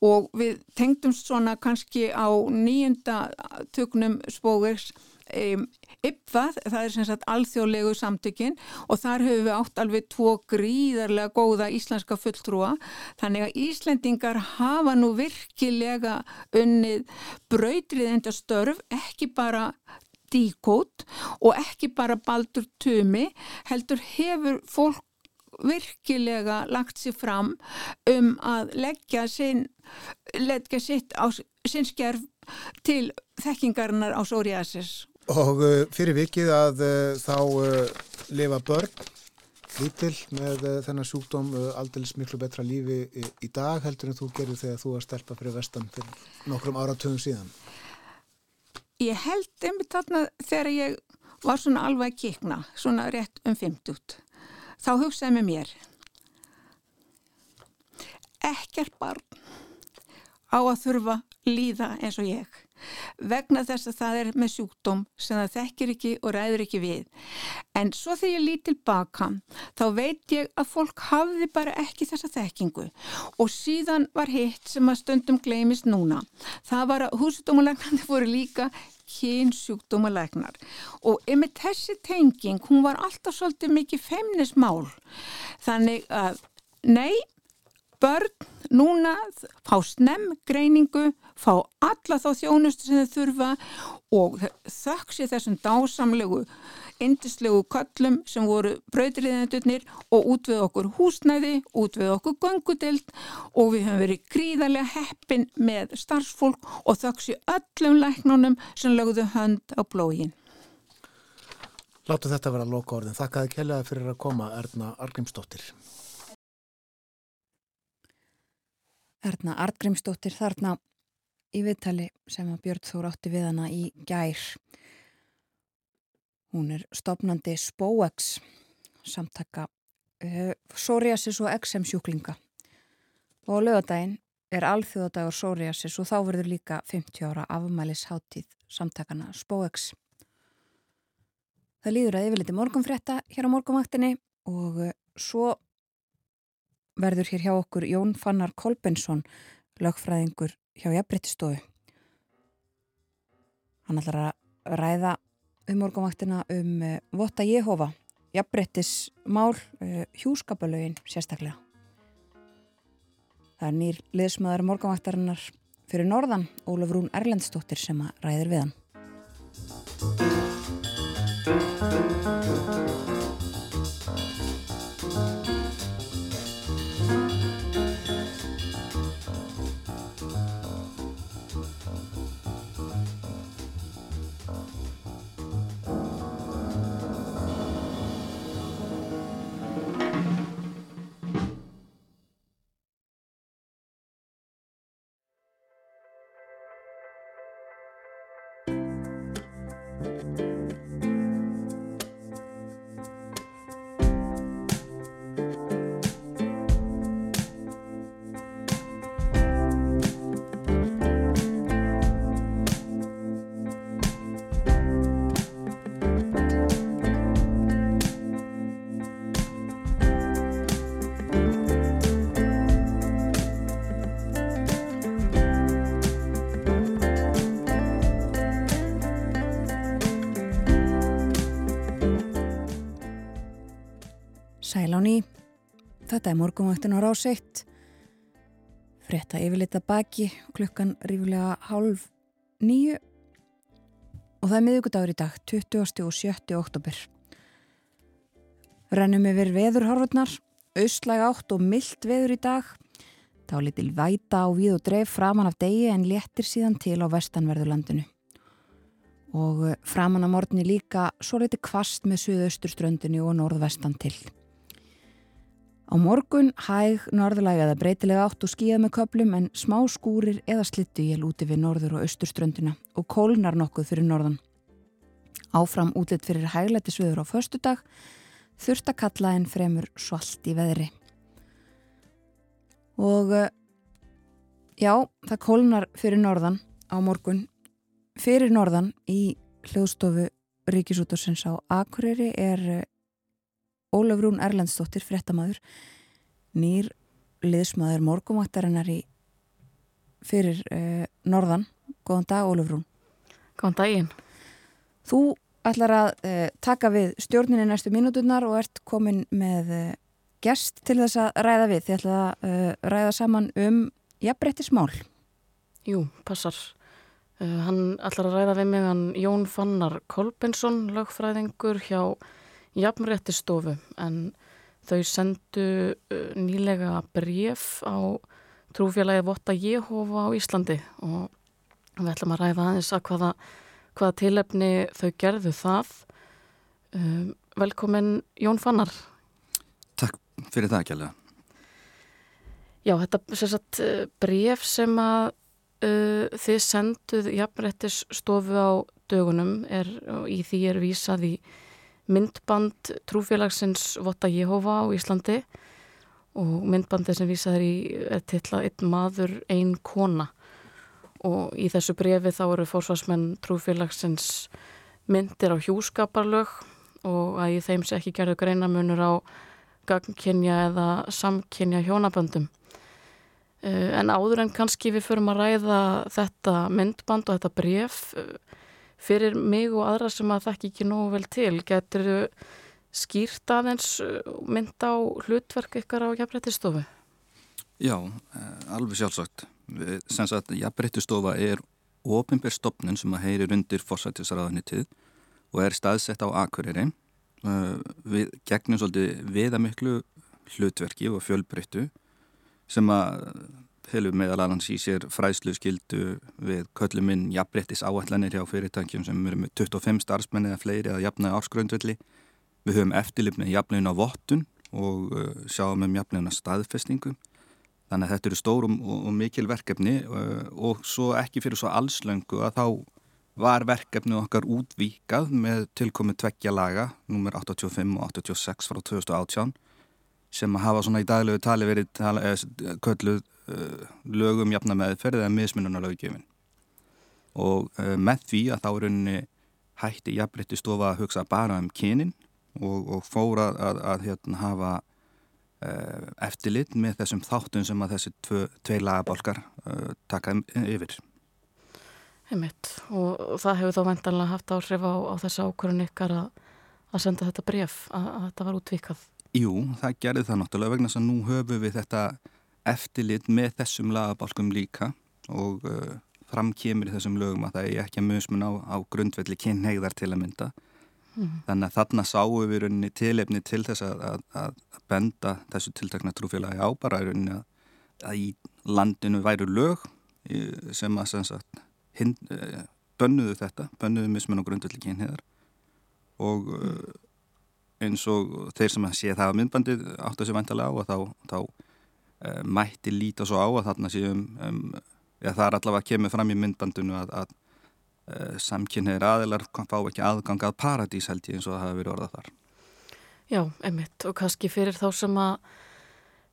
og við tengdum svona kannski á nýjunda töknum spógers um, IPVAð, það er sem sagt alþjóðlegu samtökin og þar höfum við átt alveg tvo gríðarlega góða íslenska fulltrúa. Þannig að Íslendingar hafa nú virkilega unnið brautrið enda störf, ekki bara díkót og ekki bara baldur tumi, heldur hefur fólk virkilega lagt sér fram um að leggja sinn leggja sitt á sinn skerf til þekkingarnar á psoriasis Og uh, fyrir vikið að uh, þá uh, lifa börn lítil með þennan sjúkdóm aldils miklu betra lífi í dag heldur en þú gerir þegar þú að stelpa fyrir vestan fyrir nokkrum áratöðum síðan. Ég held einmitt þarna þegar ég var svona alveg að kikna, svona rétt um 50. Þá hugsaði með mér ekkert barn á að þurfa líða eins og ég vegna þess að það er með sjúkdóm sem það þekkir ekki og ræður ekki við. En svo þegar ég lít tilbaka þá veit ég að fólk hafði bara ekki þessa þekkingu og síðan var hitt sem að stundum gleimist núna. Það var að húsdómulegnandi voru líka kynsjúkdómulegnar og með þessi tenging hún var alltaf svolítið mikið feimnismál þannig að nei börn núna fá snem greiningu, fá alla þá þjónustu sem þau þurfa og þöksi þessum dásamlegu indislegu köllum sem voru brautriðendurnir og út við okkur húsnæði, út við okkur gangudild og við höfum verið gríðarlega heppin með starfsfólk og þöksi öllum læknunum sem lögðu hönd á blógin. Láttu þetta vera loka orðin. Þakkaði kellaði fyrir að koma Erna Argrímsdóttir. Erna Artgrímsdóttir þarna í viðtali sem að Björn Þór átti við hana í gær. Hún er stopnandi Spóex, samtaka uh, Psoriasis og XM sjúklinga. Og lögadaginn er alþjóðadagur Psoriasis og þá verður líka 50 ára afmælis háttíð samtakana Spóex. Það líður að yfirleiti morgunfrétta hér á morgunvaktinni og uh, svo verður hér hjá okkur Jón Fannar Kolbensson, lögfræðingur hjá Jafnbryttistofu. Hann ætlar að ræða um morgunvaktina um uh, Votta Jehova, Jafnbryttismál, uh, hjúskapalögin sérstaklega. Það er nýr liðsmaður morgunvaktarinnar fyrir norðan, Ólaf Rún Erlendstóttir sem að ræðir við hann. Þetta er morgunvaktin á ráseitt, frétta yfirleita baki, klukkan rífulega hálf nýju og það er miðugudagur í dag, 20. og 7. oktober. Rennum yfir veðurhorfurnar, austlæg átt og myllt veður í dag, þá litil væta á við og dreif framan af degi en léttir síðan til á vestanverðurlandinu. Og framan af morgunni líka svo liti kvast með suðausturströndinu og norðvestan til. Á morgun hæg norðlæg eða breytilega átt og skíða með köplum en smá skúrir eða slittuél úti við norður og austurströndina og kólnar nokkuð fyrir norðan. Áfram útlitt fyrir hæglættisviður á förstu dag, þurft að kalla en fremur svalt í veðri. Og já, það kólnar fyrir norðan á morgun. Fyrir norðan í hljóðstofu Ríkisútorsins á Akureyri er Ólaf Rún Erlendstóttir, frettamæður, nýr liðsmaður morgumvættarinnar í fyrir uh, norðan. Góðan dag, Ólaf Rún. Góðan daginn. Þú ætlar að uh, taka við stjórninni næstu mínúturnar og ert komin með uh, gest til þess að ræða við. Þið ætla að ræða saman um jafnbrettismál. Jú, passar. Hann ætlar að ræða við mig hann Jón Fannar Kolbensson, lögfræðingur hjá jafnréttistofu en þau sendu nýlega bref á trúfélagi Votta Jehova á Íslandi og við ætlum að ræða aðeins að hvaða, hvaða tilefni þau gerðu það. Velkomin Jón Fannar. Takk fyrir það kjærlega. Já, þetta er sagt, bref sem að uh, þið senduð jafnréttisstofu á dögunum er, og í því er vísað í myndband trúfélagsins Votta Jehova á Íslandi og myndbandi sem vísaður í tilla einn maður, einn kona og í þessu brefi þá eru fórsvarsmenn trúfélagsins myndir á hjúskaparlög og að í þeim sé ekki gerðu greinamunur á gagnkynja eða samkynja hjónaböndum. En áður en kannski við förum að ræða þetta myndband og þetta bref fyrir mig og aðra sem að þekk ekki nógu vel til, getur þau skýrt aðeins uh, mynd á hlutverk ykkar á jafnbrettistofu? Já, eh, alveg sjálfsagt. Sem sagt, jafnbrettistofa er ofinbér stopnun sem að heyrir undir forsættisraðanitið og er staðsett á Akureyri. Eh, við gegnum svolítið viðamiklu hlutverki og fjölbreyttu sem að felur meðal annars í sér fræslu skildu við kölluminn jafnbrettis áallanir hjá fyrirtækjum sem eru með 25 starfsmenni eða fleiri eða jafnaði ársgröndvelli. Við höfum eftirlipnið jafnlegin á vottun og uh, sjáum um jafnlegin á staðfestingu. Þannig að þetta eru stórum og, og mikil verkefni uh, og svo ekki fyrir svo allslöngu að þá var verkefni okkar útvíkað með tilkomið tveggja laga, nummer 85 og 86 frá 2018 sem hafa svona í daglegu tali verið tala, eh, kölluð lögum jafna meðferð eða mismununarlaugjöfin og uh, með því að þá er unni hætti jafnbreytti stofa að hugsa bara um kynin og, og fóra að, að, að hérna, hafa uh, eftirlit með þessum þáttun sem að þessi tvei lagabolkar taka yfir. Einmitt. og það hefur þá vendanlega haft áhrif á, á þessu ákvörðun ykkar að, að senda þetta bref að, að þetta var útvíkað Jú, það gerði það náttúrulega vegna að nú höfum við þetta eftirlit með þessum lagabálkum líka og uh, framkýmur í þessum lögum að það er ekki að musmun á, á grundvelli kynneigðar til að mynda. Mm. Þannig að þarna sáum við rauninni tilefni til þess að, að, að benda þessu tiltakna trúfélagi á bara rauninni að, að í landinu væru lög sem að sem sagt, hind, uh, bönnuðu þetta, bönnuðu musmun á grundvelli kynneigðar og uh, eins og þeir sem að sé það að myndbandið áttu þessu vantalega á og þá, þá mætti líta svo á að þarna séum um, ja, það er allavega að kemur fram í myndbandinu að, að uh, samkynneir aðilar fá ekki aðgang að paradís held ég eins og það hafi verið orðað þar. Já, einmitt og kannski fyrir þá sem að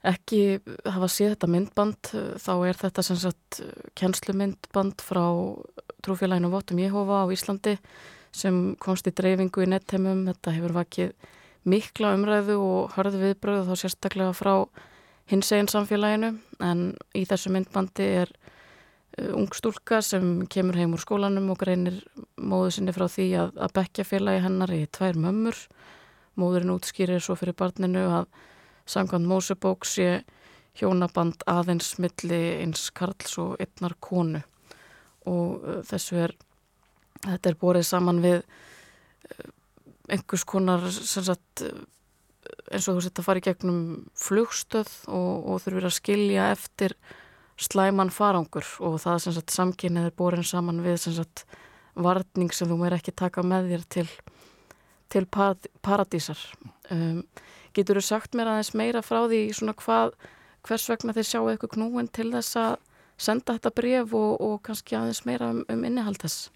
ekki hafa séð þetta myndband þá er þetta sem sagt kjenslumyndband frá trúfélaginu Votum Jehova á Íslandi sem komst í dreifingu í nettheimum. Þetta hefur vakið mikla umræðu og hörðu viðbröðu þá sérstaklega frá hins eginn samfélaginu en í þessu myndbandi er uh, ungstúlka sem kemur heim úr skólanum og greinir móðu sinni frá því að, að bekja félagi hennar í tvær mömmur. Móðurinn útskýrir svo fyrir barninu að samkvæmt Mósebók sé hjónaband aðeins milli eins Karls og einnar konu og uh, þessu er þetta er borið saman við uh, einhvers konar sagt, eins og þú setja að fara í gegnum flugstöð og, og þurfir að skilja eftir slæman farangur og það sem sagt samkynnið er borin saman við sem sagt varning sem þú meir ekki taka með þér til, til paradísar. Um, getur þú sagt mér aðeins meira frá því svona hvað hvers vegna þeir sjáu eitthvað knúin til þess að senda þetta bref og, og kannski aðeins meira um, um innihald þess?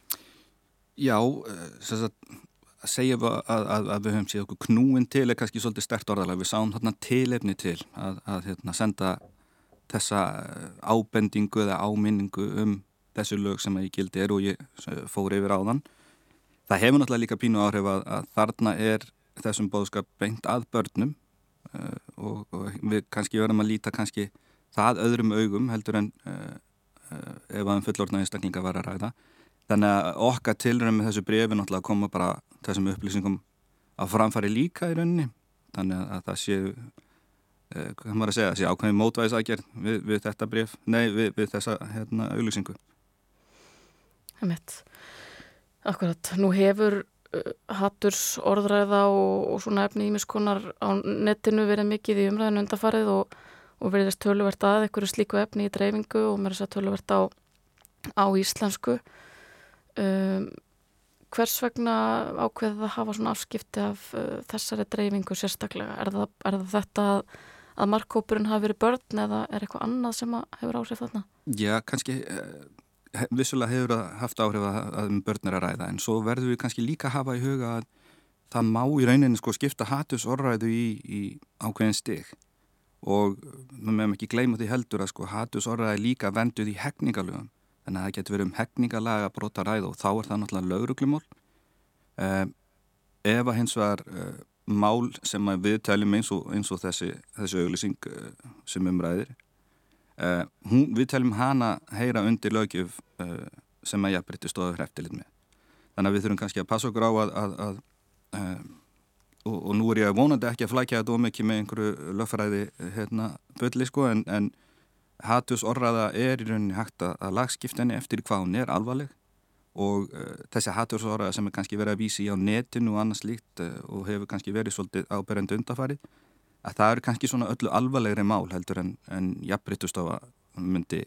Já, eh, sem sagt að segja að, að, að við höfum séð okkur knúin til er kannski svolítið stert orðalega við sáum þarna tilefni til að, að hérna, senda þessa eh, ábendingu eða áminningu um þessu lög sem ég gildi er og ég eh, fór yfir á þann það hefur náttúrulega líka pínu áhrif að þarna er þessum bóðskap beint að börnum uh, og, og við kannski verðum að líta kannski það öðrum augum heldur en uh, uh, ef að um fullorðna einstaklinga var að ræða þannig að okkar tilröðum með þessu brefi náttúrulega koma bara þessum upplýsingum að framfari líka í rauninni. Þannig að það séu eh, hvað maður að segja, séu ákveðin mótvæðisækjar við, við þetta bref, nei við, við þessa hérna auðlýsingu Það mitt Akkurat, nú hefur uh, hatturs orðræða og, og svona efni ímiskonar á netinu verið mikið í umræðinu undarfarið og, og veriðist töluvert að einhverju slíku efni í dreifingu og mér er þess að töluvert á, á íslensku um, hvers vegna ákveðið að hafa svona afskipti af uh, þessari dreifingu sérstaklega? Er það, er það þetta að, að markkópurinn hafi verið börn eða er eitthvað annað sem hefur áhrif þarna? Já, kannski eh, vissulega hefur það haft áhrif að, að um börn er að ræða en svo verður við kannski líka hafa í huga að það má í rauninni sko skipta hatus orðræðu í, í ákveðin stig og við meðum ekki gleyma því heldur að sko hatus orðræði líka venduð í hegningalögum þannig að það getur verið um hefningalega brota ræð og þá er það náttúrulega lauruglumól eh, ef að hins vegar eh, mál sem við teljum eins og, eins og þessi, þessi auglýsing eh, sem umræðir hún, við teljum hana heyra undir lögjöf sem að jafnbrytti stóðu hreftilinn með. Þannig að við þurfum kannski að passa okkur á að, að, að og, og nú er ég vonandi ekki að flækja þetta ómikið með einhverju lögfræði hérna bölli sko en, en hatus orraða er í rauninni hægt að lagskiptani eftir hvað hún er alvarleg. Og uh, þessi hatus orraða sem er kannski verið að vísi á netinu og annars líkt uh, og hefur kannski verið svolítið áberendu undafarið að það eru kannski svona öllu alvarlegri mál heldur en, en jafnbryttustofa myndi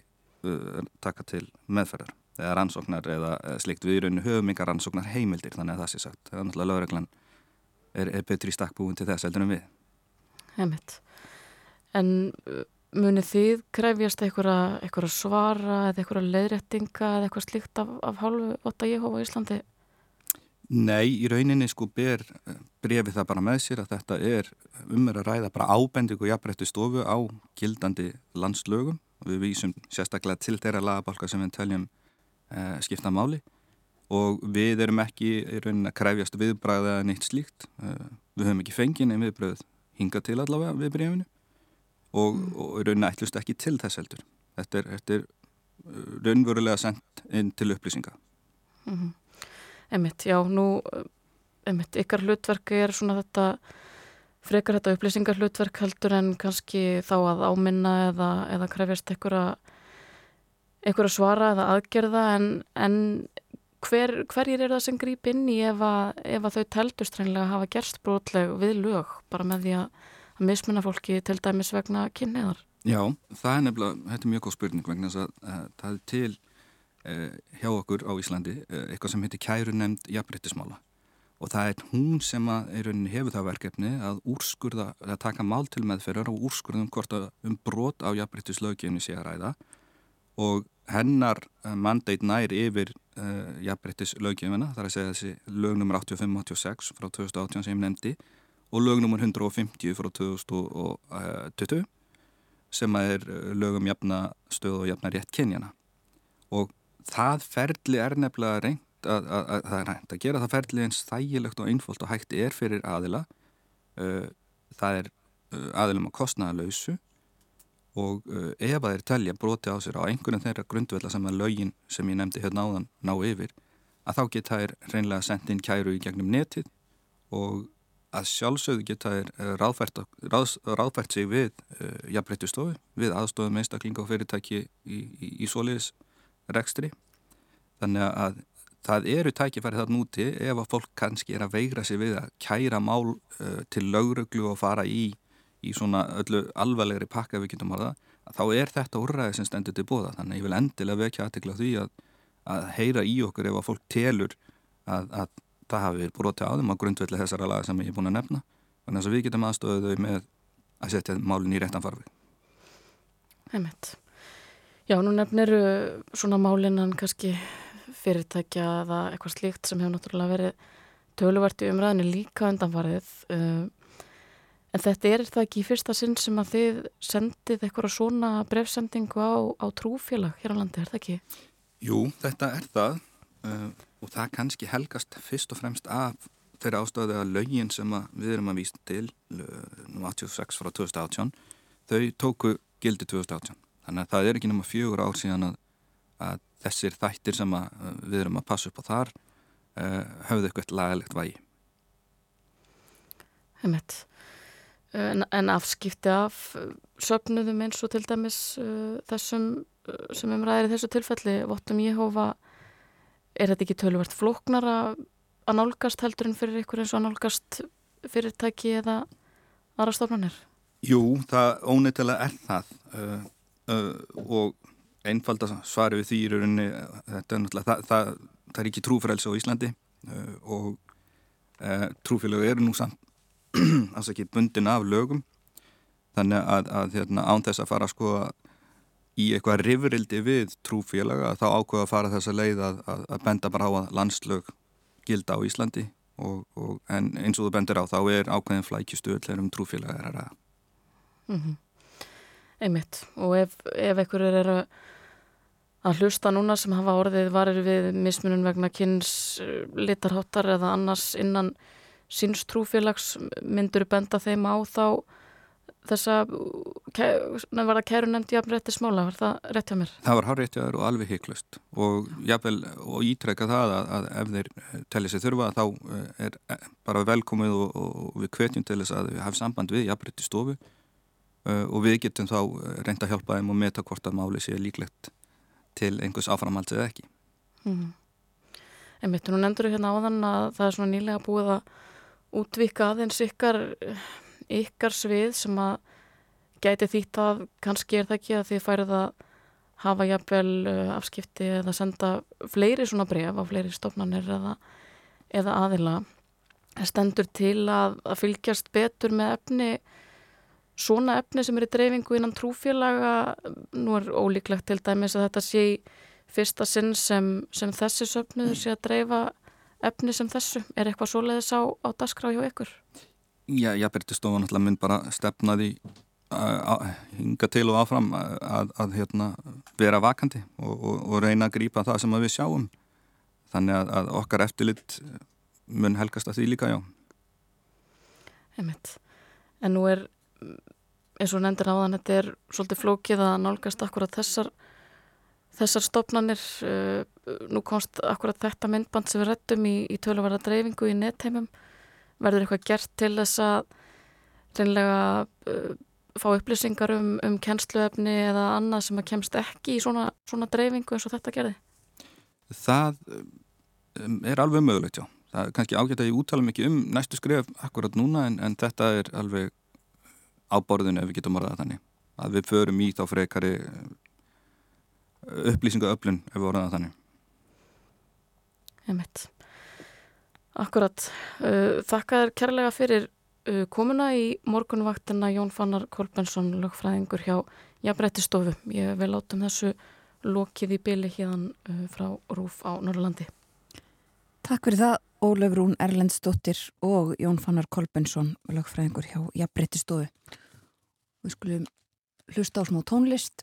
uh, taka til meðferðar eða rannsóknar eða slikt við í rauninu höfum yngar rannsóknar heimildir þannig að það sé sagt. Það er náttúrulega lögreglan er, er betri stakkbúin til þess heldur en við. Heimitt En munið þið krefjast eitthvað svara eða eitthvað leðrættinga eða eitthvað slíkt af, af hálfu 8 Jehova í Íslandi? Nei, í rauninni sko ber brefið það bara með sér að þetta er umver að ræða bara ábendingu jafnrættu stofu á gildandi landslögum og við vísum sérstaklega til þeirra lagabálka sem við teljum eh, skipta máli og við erum ekki í rauninni að krefjast viðbræða neitt slíkt. Eh, við höfum ekki fengið nefn viðbröð hinga til allavega við brefinu og, og raunin ætlust ekki til þess heldur. Þetta er, þetta er uh, raunverulega sendt inn til upplýsinga. Mm -hmm. Emmitt, já, nú emmitt, ykkar hlutverki er svona þetta frekar þetta upplýsingar hlutverk heldur en kannski þá að áminna eða, eða krefjast einhverja einhverja svara eða aðgerða en, en hver, hverjir er það sem grýp inn í ef að, ef að þau teldust reynilega að hafa gerst brotleg við lög bara með því að að mismunna fólki til dæmis vegna kynniðar? Já, það er nefnilega, þetta er mjög góð spurning vegna þess að uh, það er til uh, hjá okkur á Íslandi uh, eitthvað sem heitir kæru nefnd jafnbryttismála og það er hún sem að hefur það verkefni að úrskurða, að taka mál til meðferðar og úrskurðum hvort að um brot á jafnbryttislauginu sé að ræða. Og hennar mandeit nær yfir uh, jafnbrettis lögjöfina, þar að segja þessi lögnumur 85-86 frá 2018 sem ég nefndi og lögnumur 150 frá 2020 sem er lögum jafna stöð og jafna rétt kynjana og það ferli er nefnilega reynd að, að, að er reynd að gera það ferli eins þægilegt og einfólt og hægt er fyrir aðila. Uh, það er aðilum að kostnaða lausu og ef að þeir telja broti á sér á einhvern þeirra grundvella sem að lögin sem ég nefndi hérna áðan ná yfir að þá geta þær reynlega sendt inn kæru í gegnum netið og að sjálfsögðu geta þær ráðfært, ráð, ráðfært sig við uh, jafnbreyttustofu, við aðstofum einstaklinga og fyrirtæki í, í, í soliðis rekstri. Þannig að það eru tækifæri þarna úti ef að fólk kannski er að veigra sig við að kæra mál uh, til lauruglu og fara í, í svona öllu alvarlegri pakka við getum að það, að þá er þetta úrræði sem stendur til bóða þannig að ég vil endilega vekja aðtekla því að, að heyra í okkur ef að fólk telur að, að það hafi verið brotið á þeim á grundvelli þessara laga sem ég er búin að nefna. Þannig að við getum aðstofið þau með að setja málinn í réttan farfi Heimitt Já, nú nefnir svona málinnan kannski fyrirtækja eða eitthvað slíkt sem hefur náttúrulega verið töluvert í umræðinu líka undanfarið uh, en þetta er það ekki í fyrsta sinn sem að þið sendið eitthvað svona brefsendingu á, á trúfélag hér á landi, er það ekki? Jú, þetta er það uh, og það kannski helgast fyrst og fremst af þeirra ástöðu að lögin sem að við erum að vísa til nú 86 frá 2018 þau tóku gildi 2018 þannig að það er ekki náma fjögur ár síðan að, að þessir þættir sem við erum að passa upp á þar uh, höfðu eitthvað lagalegt vægi. Hemmett en, en afskipti af sögnuðum eins og til dæmis uh, þessum uh, sem umræðir þessu tilfelli Vottum Jehova er þetta ekki töluvert flóknar að nálgast heldur en fyrir ykkur eins og að nálgast fyrirtæki eða aðra stofnanir? Jú, það óneitilega er það uh, uh, og einfald að svari við því í rauninni þetta er náttúrulega, það, það, það er ekki trúfrælse á Íslandi uh, og trúfélög eru nú samt alls ekki bundin af lögum þannig að, að hérna, án þess að fara sko í eitthvað rifrildi við trúfélaga þá ákveða að fara þessa leið að, að, að benda bara á að landslög gilda á Íslandi og, og, en eins og þú bendir á þá er ákveðin flækjustuð um trúfélaga er að mm -hmm. Einmitt og ef, ef einhverjur eru að hlusta núna sem hafa orðið varir við mismunum vegna kynns litarháttar eða annars innan síns trúfélags myndur benda þeim á þá þessa var það kæru nefndi jafn rétti smála, var það rétt hjá mér? Það var hár rétt hjá þér og alveg heiklust og og ítrekka það að, að ef þeir telli sig þurfa þá eh, er eh, bara velkomið og, og við kvetjum til þess að við hafum samband við jafn rétti stofu og við getum þá reynda að hjálpa þeim og meta hvort að máli sé líklegt til einhvers áframhalds eða ekki mm. En mitt, nú nefndur við hérna áðan að það er svona nýlega búið að útvika aðeins ykkar, ykkar svið sem að gæti þýtt að kannski er það ekki að þið færið að hafa jafnvel afskipti eða senda fleiri svona bref á fleiri stofnanir eða, eða aðila. Stendur til að, að fylgjast betur með efni svona efni sem er í dreifingu innan trúfélaga nú er ólíklegt til dæmis að þetta sé fyrsta sinn sem, sem þessi söfnuður sé að dreifa efni sem þessu, er eitthvað svoleiðis á, á dasgrá hjá ykkur? Já, ég berti stofan alltaf mynd bara stefnaði að hinga til og áfram að, að, að hérna, vera vakandi og, og, og reyna að grýpa það sem við sjáum. Þannig að, að okkar eftirlit mun helgast að því líka, já. Einmitt. En nú er eins og nefndir á þann þetta er svolítið flókið að nálgast akkurat þessar þessar stopnannir uh, nú komst akkurat þetta myndband sem við rettum í, í töluvarða dreifingu í nettheimum verður eitthvað gert til þess að reynlega uh, fá upplýsingar um, um kennsluefni eða annað sem að kemst ekki í svona, svona dreifingu eins og þetta gerði? Það um, er alveg mögulegt, já. Það er kannski ágætt að ég úttala mikið um næstu skrif akkurat núna en, en þetta er alveg áborðinu ef við getum orðað þannig að við förum í þá frekari upplýsingaöflun ef við orðað þannig Ég mitt Akkurat, uh, þakka þér kærlega fyrir uh, komuna í morgunvaktina Jón Fannar Kolbensson lögfræðingur hjá Jafnrættistofu. Ég vil láta um þessu lokið í byli hérna uh, frá Rúf á Norrlandi. Takk fyrir það Ólef Rún Erlendsdóttir og Jón Fannar Kolbensson lögfræðingur hjá Jafnbrettistofu. Við skulum hlusta á smá tónlist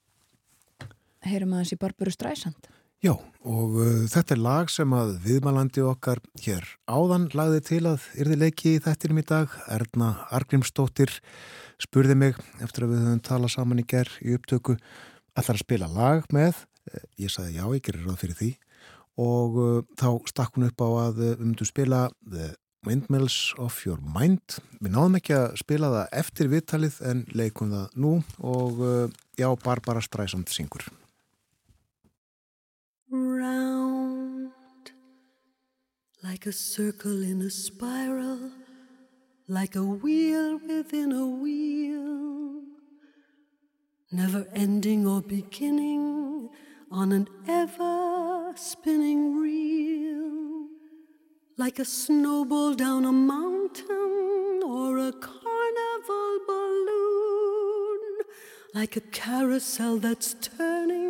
heyrum aðeins í Barbaru Stræsand. Já, og uh, þetta er lag sem að viðmælandi okkar hér áðan lagði til að yrði leiki í þettinum í dag. Erna Argrímsdóttir spurði mig eftir að við höfum talað saman í gerð í upptöku allar að spila lag með. Eh, ég sagði já, ég gerir ráð fyrir því og uh, þá stakk hún upp á að uh, myndum spila The Windmills of Your Mind. Við náðum ekki að spila það eftir viðtalið en leikum það nú og uh, já, Barbara Stræsand syngur. Round like a circle in a spiral, like a wheel within a wheel, never ending or beginning on an ever spinning reel, like a snowball down a mountain or a carnival balloon, like a carousel that's turning,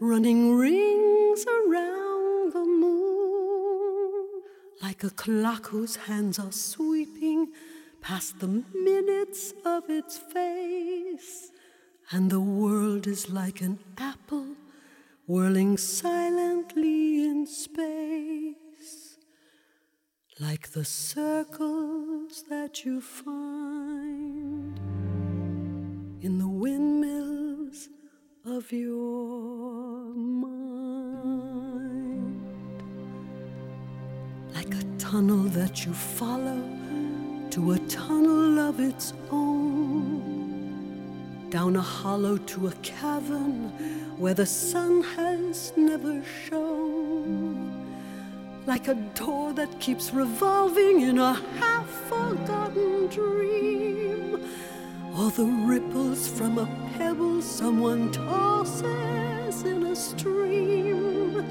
running rings around the moon, like a clock whose hands are sweeping past the minutes of its face, and the world is like an apple whirling silently in space, like the circles that you find in the windmills of your mind. Like a tunnel that you follow to a tunnel of its own. Down a hollow to a cavern where the sun has never shone. Like a door that keeps revolving in a half forgotten dream or the ripples from a pebble someone tosses in a stream,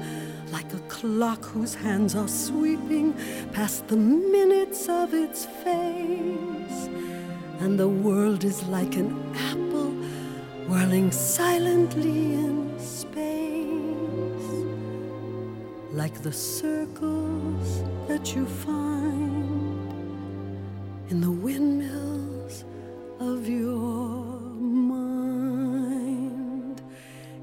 like a clock whose hands are sweeping past the minutes of its face, and the world is like an apple whirling silently in space, like the circles that you find in the windmills of your mind.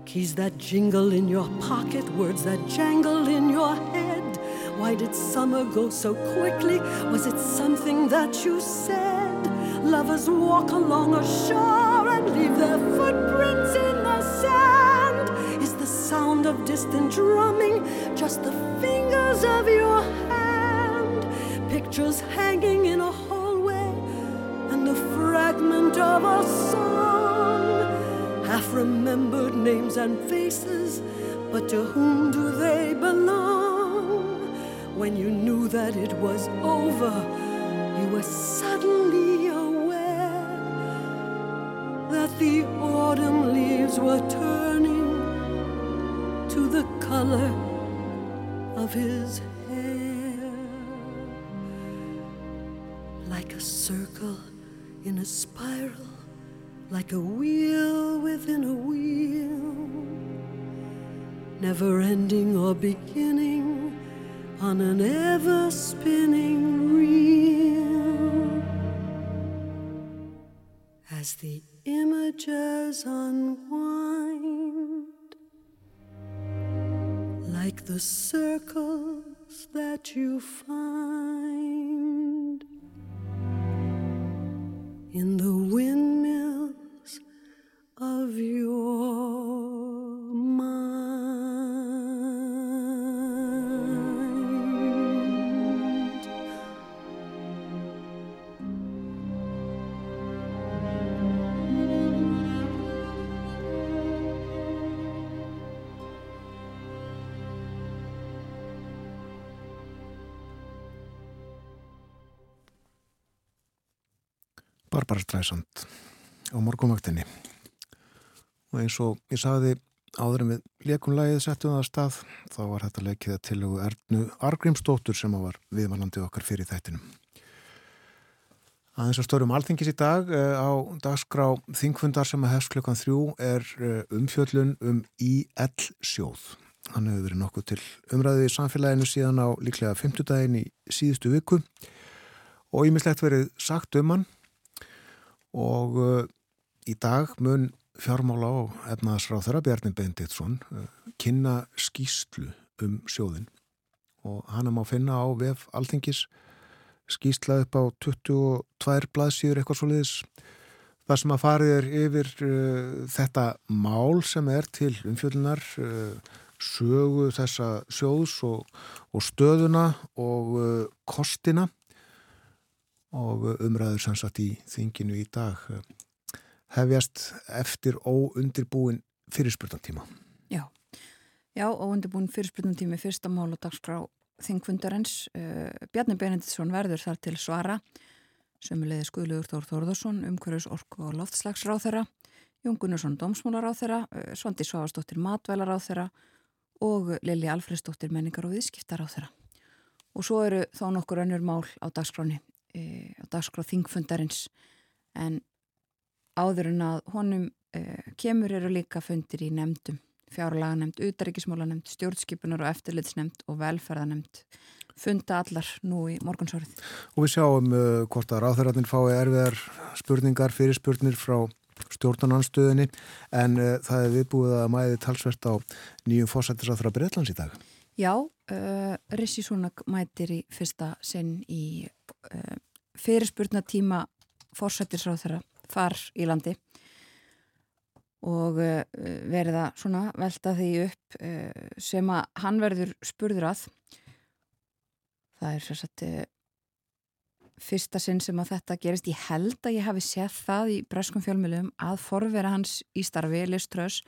Keys that jingle in your pocket, words that jangle in your head. Why did summer go so quickly? Was it something that you said? Lovers walk along a shore and leave their footprints in the sand. Is the sound of distant drumming just the fingers of your hand? Pictures hanging in a fragment of a song. Half remembered names and faces, but to whom do they belong? When you knew that it was over, you were suddenly aware that the autumn leaves were turning to the color of his hair like a circle in a spiral, like a wheel within a wheel, never ending or beginning on an ever spinning reel. As the images unwind, like the circles that you find Barbara Streisand á morgunvaktinni. Og eins og ég sagði áður en við leikum lagið settum það að stað þá var þetta leikið að tilugu Ernu Argrímsdóttur sem var viðmannandi okkar fyrir þættinum. Aðeins að stórum alþingis í dag uh, á dagskrá þingfundar sem að hefst klukkan þrjú er uh, umfjöllun um IL sjóð. Hann hefur verið nokkuð til umræðið í samfélaginu síðan á líklega 50 daginn í síðustu viku og ímislegt verið sagt um hann og uh, í dag mun fjármála og efnaðsráð þeirra Bjarni Benditsson kynna skýslu um sjóðin og hann er má finna á vef alþingis. Skýsla upp á 22 blaðsýður eitthvað svo leiðis það sem að farið er yfir uh, þetta mál sem er til umfjöldunar uh, sögu þessa sjóðs og, og stöðuna og uh, kostina og umræður sannsagt í þinginu í dag hefjast eftir óundirbúin fyrirspurtantíma. Já, já óundirbúin fyrirspurtantími fyrsta mál og dagskrá þingfundarins. Uh, Bjarni Benediktsson verður þar til svara. Sömulegði skuðluður Þór Þórðarsson umhverjus orku og loftslagsráð þeirra Jón Gunnarsson dómsmálaráð þeirra uh, Svandi Svavastóttir matvælaráð þeirra og Lili Alfredsdóttir menningar og viðskiptaráð þeirra og svo eru þá nokkur önnur mál á dagskráni uh, á dagskráð þingfundarins en áður en að honum kemur eru líka fundir í nefndum fjárlaganemnd, utaríkismólanemnd, stjórnskipunar og eftirlitsnemnd og velferðanemnd funda allar nú í morgunsárið. Og við sjáum uh, hvort að ráþæratin fái erfiðar spurningar, fyrirspurnir frá stjórnananstöðinni en uh, það er viðbúið að mæði talsvert á nýjum fósættisráþra Breitlands í dag. Já, uh, Rissi Súnak mætir í fyrsta sinn í uh, fyrirspurnatíma fósættisráþra þar í landi og uh, verða svona velta því upp uh, sem að hann verður spurður að. Það er sérstaklega fyrsta sinn sem að þetta gerist. Ég held að ég hafi sett það í breskum fjölmjölum að forvera hans í starfi Liströs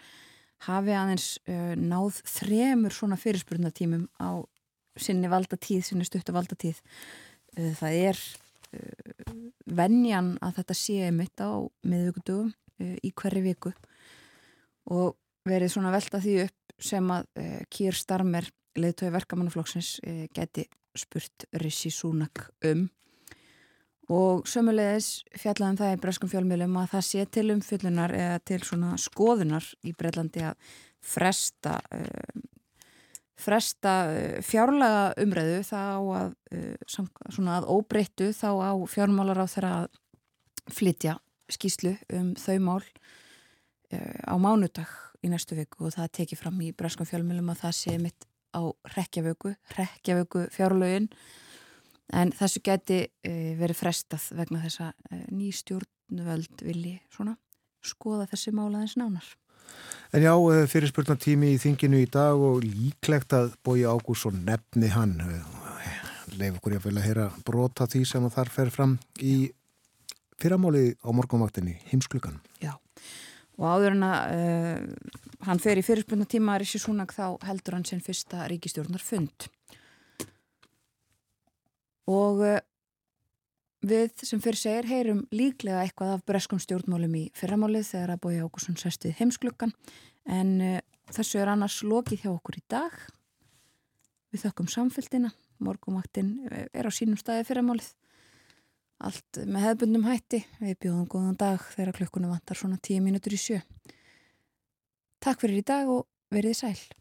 hafi aðeins náð þremur svona fyrirspurnatímum á sinni valdatíð, sinni stuttu valdatíð það er vennjan að þetta sé mitt á miðugundugum í hverju viku. Og verið svona velta því upp sem að uh, Kýr Starmer leðtögi verkamannaflokksins uh, geti spurt Rissi Súnak um. Og sömulegis fjallaðum það í breskum fjölmjölum að það sé til umfyllunar eða til svona skoðunar í Breitlandi að fresta uh, fresta fjárlega umræðu þá að svona að óbreyttu þá á fjármálar á þeirra að flytja skýslu um þau mál á mánudag í næstu viku og það tekið fram í bræskum fjármjölum að það sé mitt á rekjavöku, rekjavöku fjárlögin en þessu geti verið frestað vegna þessa nýstjórnvöld vilji svona skoða þessi málaðins nánar. En já, uh, fyrirspurnatími í þinginu í dag og líklegt að bói Ágúrsson nefni hann leif okkur ég að vilja heyra brota því sem þar fer fram í fyrramáli á morgunvaktinni, heimsklukan. Já og áður en að uh, hann fer í fyrirspunna tíma að Rishi Sunak þá heldur hann sinn fyrsta ríkistjórnar fund og uh, við sem fyrir segir heyrum líklega eitthvað af breskum stjórnmálum í fyrramálið þegar að bója Ákusson sestið heimsklukkan en uh, þessu er annars lokið hjá okkur í dag við þökkum samfélgina morgumaktinn er á sínum staði fyrramálið allt með hefðbundum hætti. Við bjóðum góðan dag þegar klukkunum vantar svona tíu mínútur í sjö. Takk fyrir í dag og verið sæl.